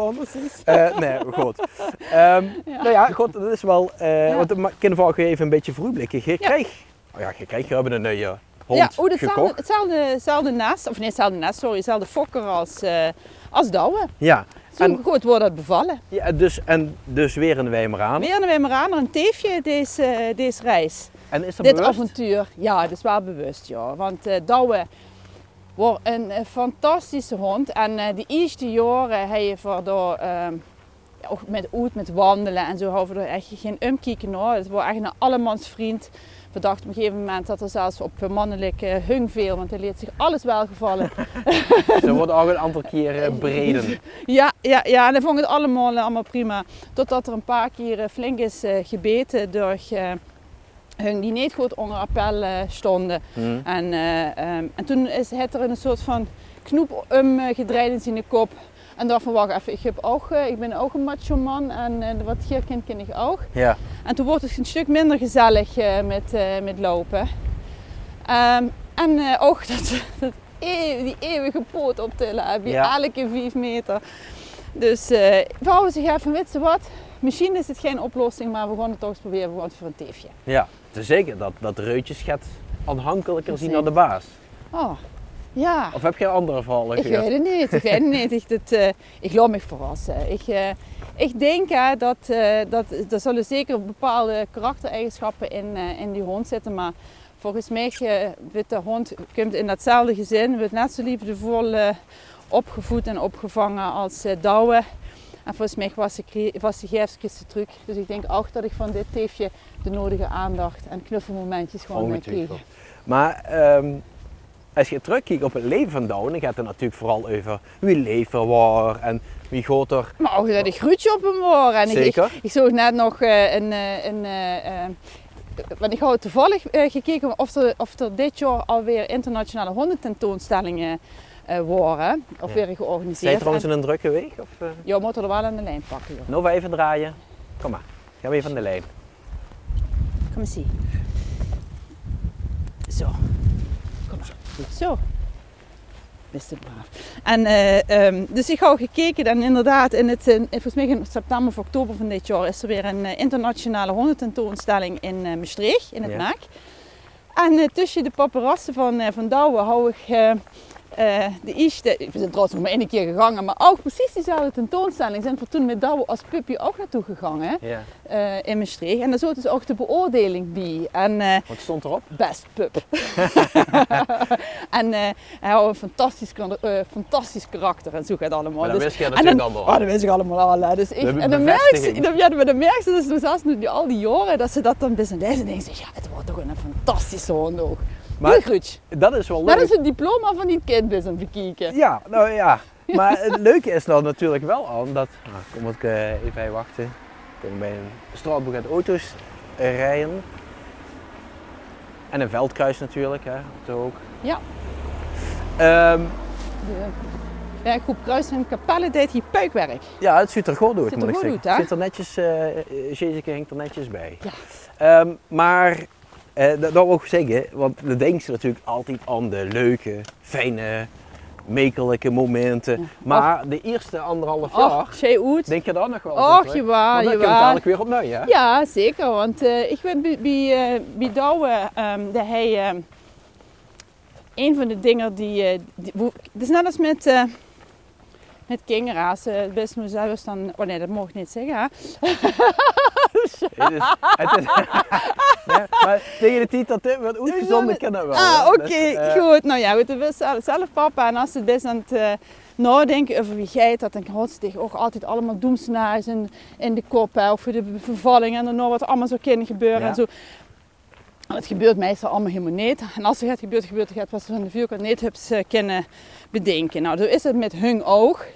Eh, nee, goed. Ehm, Nou ja, goed, dat is wel, want ik kan even een beetje voorblikken. Je oh ja, je kreeg, je hebben een nieuwe hond ja, oh, hetzelfde, gekocht. hetzelfde, hetzelfde nest, of nee, hetzelfde nest, sorry, hetzelfde fokker als, eh als Douwe. Ja, Zo En- goed wordt dat bevallen. ja dus, en dus weer een Weimaraner. Weer een Weimaraner, een teefje deze, eh, deze reis. En is dat Dit bewust? avontuur, ja, dat is wel bewust, ja. Want eh Douwe wordt een, fantastische hond. En eh die eerste jaren heb je voor door, ehm, ja, ook met met wandelen en zo, houden we er echt geen umkieken hoor. Het wordt echt een allemans vriend. We dachten op een gegeven moment dat er zelfs op mannelijke hung veel, want hij leert zich alles welgevallen. Ze wordt ook een aantal keer eh, breden. Ja, ja, ja, en hij vond het allemaal, eh, allemaal prima. Totdat er een paar keer eh, flink is eh, gebeten door eh, hun die niet goed onder appel eh, stonden. Hm. En, eh, ehm, en toen is het er een soort van knoep um, eh, gedraaid in zijn kop. En dacht van wacht even, ik, heb ook, eh, ik ben ook een macho man en wat hier kind ken ik ook. Ja, En toen wordt het een stuk minder gezellig eh, met, eh, met lopen. Ehm, en ook dat, dat eeuw- die eeuwige poot optillen heb je Ja. elke vijf meter. Dus we houden zich even, weet je wat, misschien is het geen oplossing, maar we gaan het toch eens proberen gewoon voor een teefje. ja. Het zeker dat, dat reutjes gaat aanhankelijker zien dan de baas. Oh, ja. Of heb je andere verhalen Ik gehoord? weet het niet, ik weet het niet. Ik, dat, eh, ik laat me verrassen. Ik, eh, ik denk hè, dat, eh, dat er zullen zeker bepaalde karaktereigenschappen in, in die hond zitten. Maar volgens mij wordt de hond komt in datzelfde gezin. Wordt net zo liefdevol opgevoed en opgevangen als Douwe. En volgens mij was de, was de truc. Dus ik denk ook dat ik van dit teefje de nodige aandacht en knuffelmomentjes gewoon kreeg. Maar ehm, als je terugkijkt op het leven van Douwe, dan gaat het natuurlijk vooral over wie leeft er waar en wie gaat er. Maar ook dat ik groetje op hem hoor. En ik, ik, Zeker. ik zag net nog eh, een. eh, een eh, eh, want ik had toevallig gekeken of er, of er dit jaar alweer internationale hondententoonstellingen eh waren. Of Ja. weer Zijn georganiseerd. je trouwens En- in een drukke week? Of? Ja, moet er wel aan de lijn pakken. Joh. Nova even draaien. Kom maar, gaan we even aan de lijn. Kom eens zien. Zo. Goed zo. Best braaf. En, eh, ehm, dus ik had gekeken en inderdaad, in het, in, volgens mij in september of oktober van dit jaar is er weer een eh, internationale hondententoonstelling in eh Maastricht, in het Ja. Maak. En eh, tussen de paparazzen van, eh, van Douwe hou ik eh, de eerste, we zijn trouwens nog maar één keer gegaan, maar ook precies diezelfde tentoonstelling zijn we toen met Douwe als puppy ook naartoe gegaan hè, Ja. eh, in Maastricht. En daar zat dus ook de beoordeling bij. En eh, Wat stond erop? best pup. en hij had een fantastisch, fantastisch karakter en zo gaat het allemaal. Maar dan Dus- wist je natuurlijk dan, al oh, dat wist ik allemaal al. hè. Dus ik, en dan merk je, dan, ja, dan merk je dus zelfs nu al die jaren dat ze dat dan best en deze denken, ze, ja, het wordt toch een fantastische hond ook. Maar- Heel goed. Dat is wel leuk. Dat is het diploma van die kind best aan het bekijken. Ja, nou ja. Maar het leuke is dan natuurlijk wel aan dat. Nou, kom ik eh, even wachten. Ik kom bij een straatboek uit auto's eh, rijden. En een veldkruis natuurlijk, hè. Dat ook. Ja. Ehm, De werkgroep Kruis en Capelle deed hier puikwerk. ja, het ziet er goed uit, Ziet moet er ik goed zeggen. uit, hè? Het zit er netjes, eh Jessica hinkt er netjes bij. Ja. Ehm, maar, eh, dat, dat wil ik zeggen, want dan denk je natuurlijk altijd aan de leuke, fijne, mekelijke momenten. Maar de eerste anderhalf jaar, Och, denk je daar nog wel Och, dan komt jawel. het dadelijk weer opnieuw, hè? Ja, zeker. Want eh, ik ben bij, bij, eh, bij Douwe, ehm, dat hij... ehm, een van de dingen die... het is net als met... met kinderra's, uh, best moet zelfs dan... Oh nee, dat mag ik niet zeggen. Hè? Het is, het is, maar tegen de tijd dat dit wordt uitgezonden, kan dat wel. Ah, oké, Dus, eh, goed. Nou ja, goed, het zelf, papa. En als het best aan het eh, nadenken over wie jij dat, ze zich ook altijd allemaal doemscenario's in, in de kop. Hè, over de bevalling en dan nog wat allemaal zou kunnen gebeuren Ja. en zo. En het gebeurt meestal allemaal helemaal niet. En als er het gebeurt, gebeurt het wat ze van de vuurkant niet hebben kunnen bedenken. Nou, zo is het met hun ook.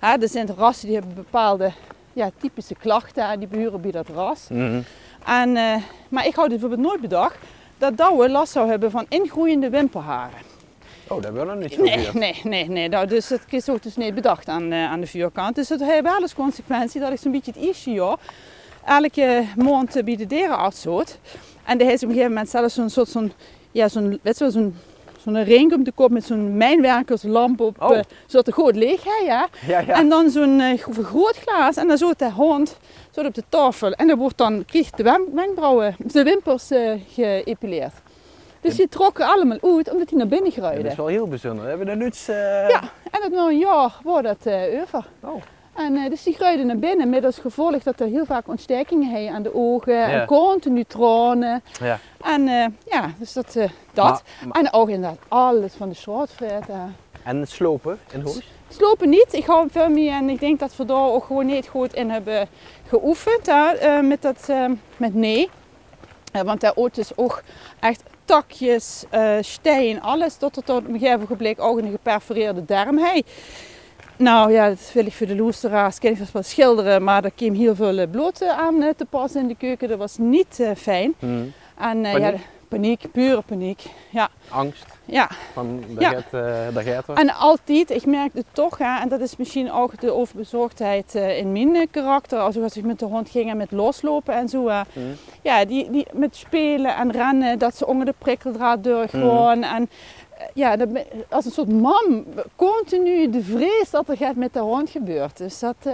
Ja, er zijn rassen die hebben bepaalde ja, typische klachten. Die behuren bij dat ras. Mhm. En, uh, maar ik had bijvoorbeeld nooit bedacht dat Douwe last zou hebben van ingroeiende wimperharen. Oh, dat hebben we nog niet zo Nee, nee, nee, nee. Nou, dus dat is ook dus niet bedacht aan, uh, aan de vuurkant. Dus dat heeft wel eens consequentie dat ik zo'n beetje het jaar elke maand bij de dierenarts zat. En die heeft op een gegeven moment zelfs zo'n soort zo'n, ja, zo'n, weet je zo'n zo'n ring om de kop met zo'n mijnwerkerslamp op, Oh. uh, zodat de leeg hè, ja. Ja, ja. En dan zo'n uh, vergrootglas en dan zo de hond zo op de tafel. En dan wordt dan, krijgt de wenkbrauwen, de wimpers uh, geëpileerd. Dus die trokken allemaal uit omdat die naar binnen gruiden. dat is wel heel bijzonder. We hebben nu eens... eh, Ja, en dat na een jaar wordt dat over. Oh. En uh, dus die gruiden naar binnen met als gevolg dat er heel vaak ontstekingen hebben aan de ogen Ja. en continu. Ja. En uh, ja, dus dat. uh, dat. Maar- maar- En ook inderdaad alles van de. Uh, En slopen in huis? Slopen niet. Ik hou veel meer en ik denk dat we daar ook gewoon niet goed in hebben geoefend. Hè, eh, met, dat, eh, met nee. Eh, want daar ooit is ook echt takjes, eh steen, alles. Tot tot op een gegeven ook een geperforeerde darm. Nou ja, dat wil ik voor de loesteraars. Kan ik wel schilderen, maar er kwam heel veel eh, bloed eh, aan eh, te passen in de keuken. Dat was niet fijn. Mhm. En Paniek? ja, paniek, pure paniek. Ja, Angst ja. van de Ja. En altijd, ik merk het toch, hè, en dat is misschien ook de overbezorgdheid in mijn karakter, als als ik met de hond ging en met loslopen en zo. Mhm. Ja, die, die met spelen en rennen, dat ze onder de prikkeldraad door Mhm. gewoon. En ja, dat, als een soort mam, continu de vrees dat er gaat met de hond gebeurt. Dus dat, eh,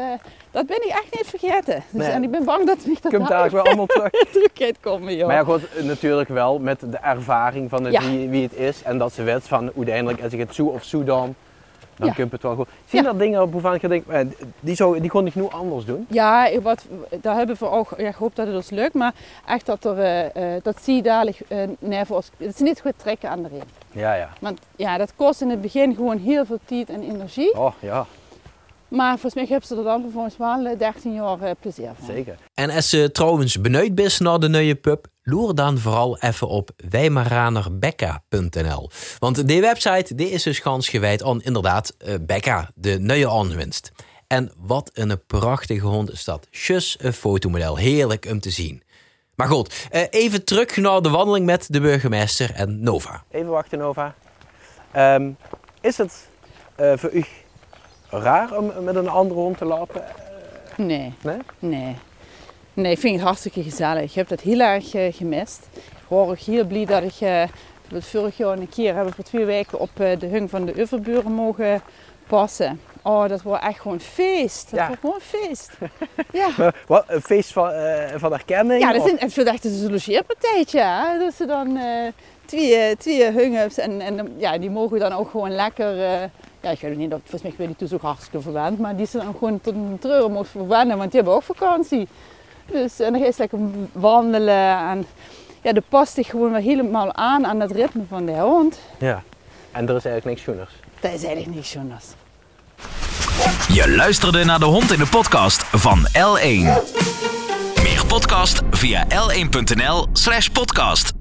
dat ben ik echt niet vergeten. Dus, Nee. En ik ben bang dat ik dat Komt dadelijk weer allemaal terug. komen, joh. Maar ja, goed, natuurlijk wel met de ervaring van het, Ja. wie, wie het is. En dat ze weet van uiteindelijk als ik het zo of zo dan, dan Ja. kun je het wel goed. Zien er dingen op waarvan je denkt, die, zou, die kon ik nu anders doen? Ja, ik- wat, daar hebben we ook ja, gehoopt dat het ons lukt. Maar echt dat er, eh, eh, dat zie je dadelijk, nee, voor ons, het is niet goed trekken aan de riem. Ja, ja. Want ja, dat kost in het begin gewoon heel veel tijd en energie. Oh ja, Maar volgens mij hebben ze er dan vervolgens wel eh, 13 jaar eh, plezier van. zeker. En als ze trouwens benieuwd bent naar de nieuwe pub, loer dan vooral even op wijmaranerbekka.nl. Want die website die is dus gans gewijd aan inderdaad eh, Bekka, de nieuwe aanwinst. En wat een prachtige hond is dat. Just een fotomodel, heerlijk om te zien. Maar goed, eh, even terug naar de wandeling met de burgemeester en Nova. Even wachten Nova. Ehm, is het eh, voor u raar om met een andere hond te lopen? Nee, Nee? nee. Nee, ik vind het hartstikke gezellig. Ik heb dat heel erg eh, gemist. Ik hoor ook heel blij dat ik eh, het vorig jaar een keer hebben voor twee weken op eh, de hung van de Uverburen mogen passen. Oh, dat wordt echt gewoon feest. Dat Ja. wordt gewoon feest. ja. Maar Wat, een feest van, van herkenning? Ja, dat is een, het echt een logeerpartijtje. Hè? Dat ze dan twee, twee hungups en, en ja, die mogen dan ook gewoon lekker... ja, ik weet niet, of- volgens mij ben ik toen ook hartstikke verwend, maar die ze dan gewoon tot een treuren mogen verwennen, want die hebben ook vakantie. Dus en dan ga je lekker wandelen en ja, dat past zich gewoon weer helemaal aan aan het ritme van de hond. Ja. En er is eigenlijk niks schoeners. Dat is eigenlijk niet Jonas. Je luisterde naar de hond in de podcast van L1. Meer podcast via l1.nl slash podcast.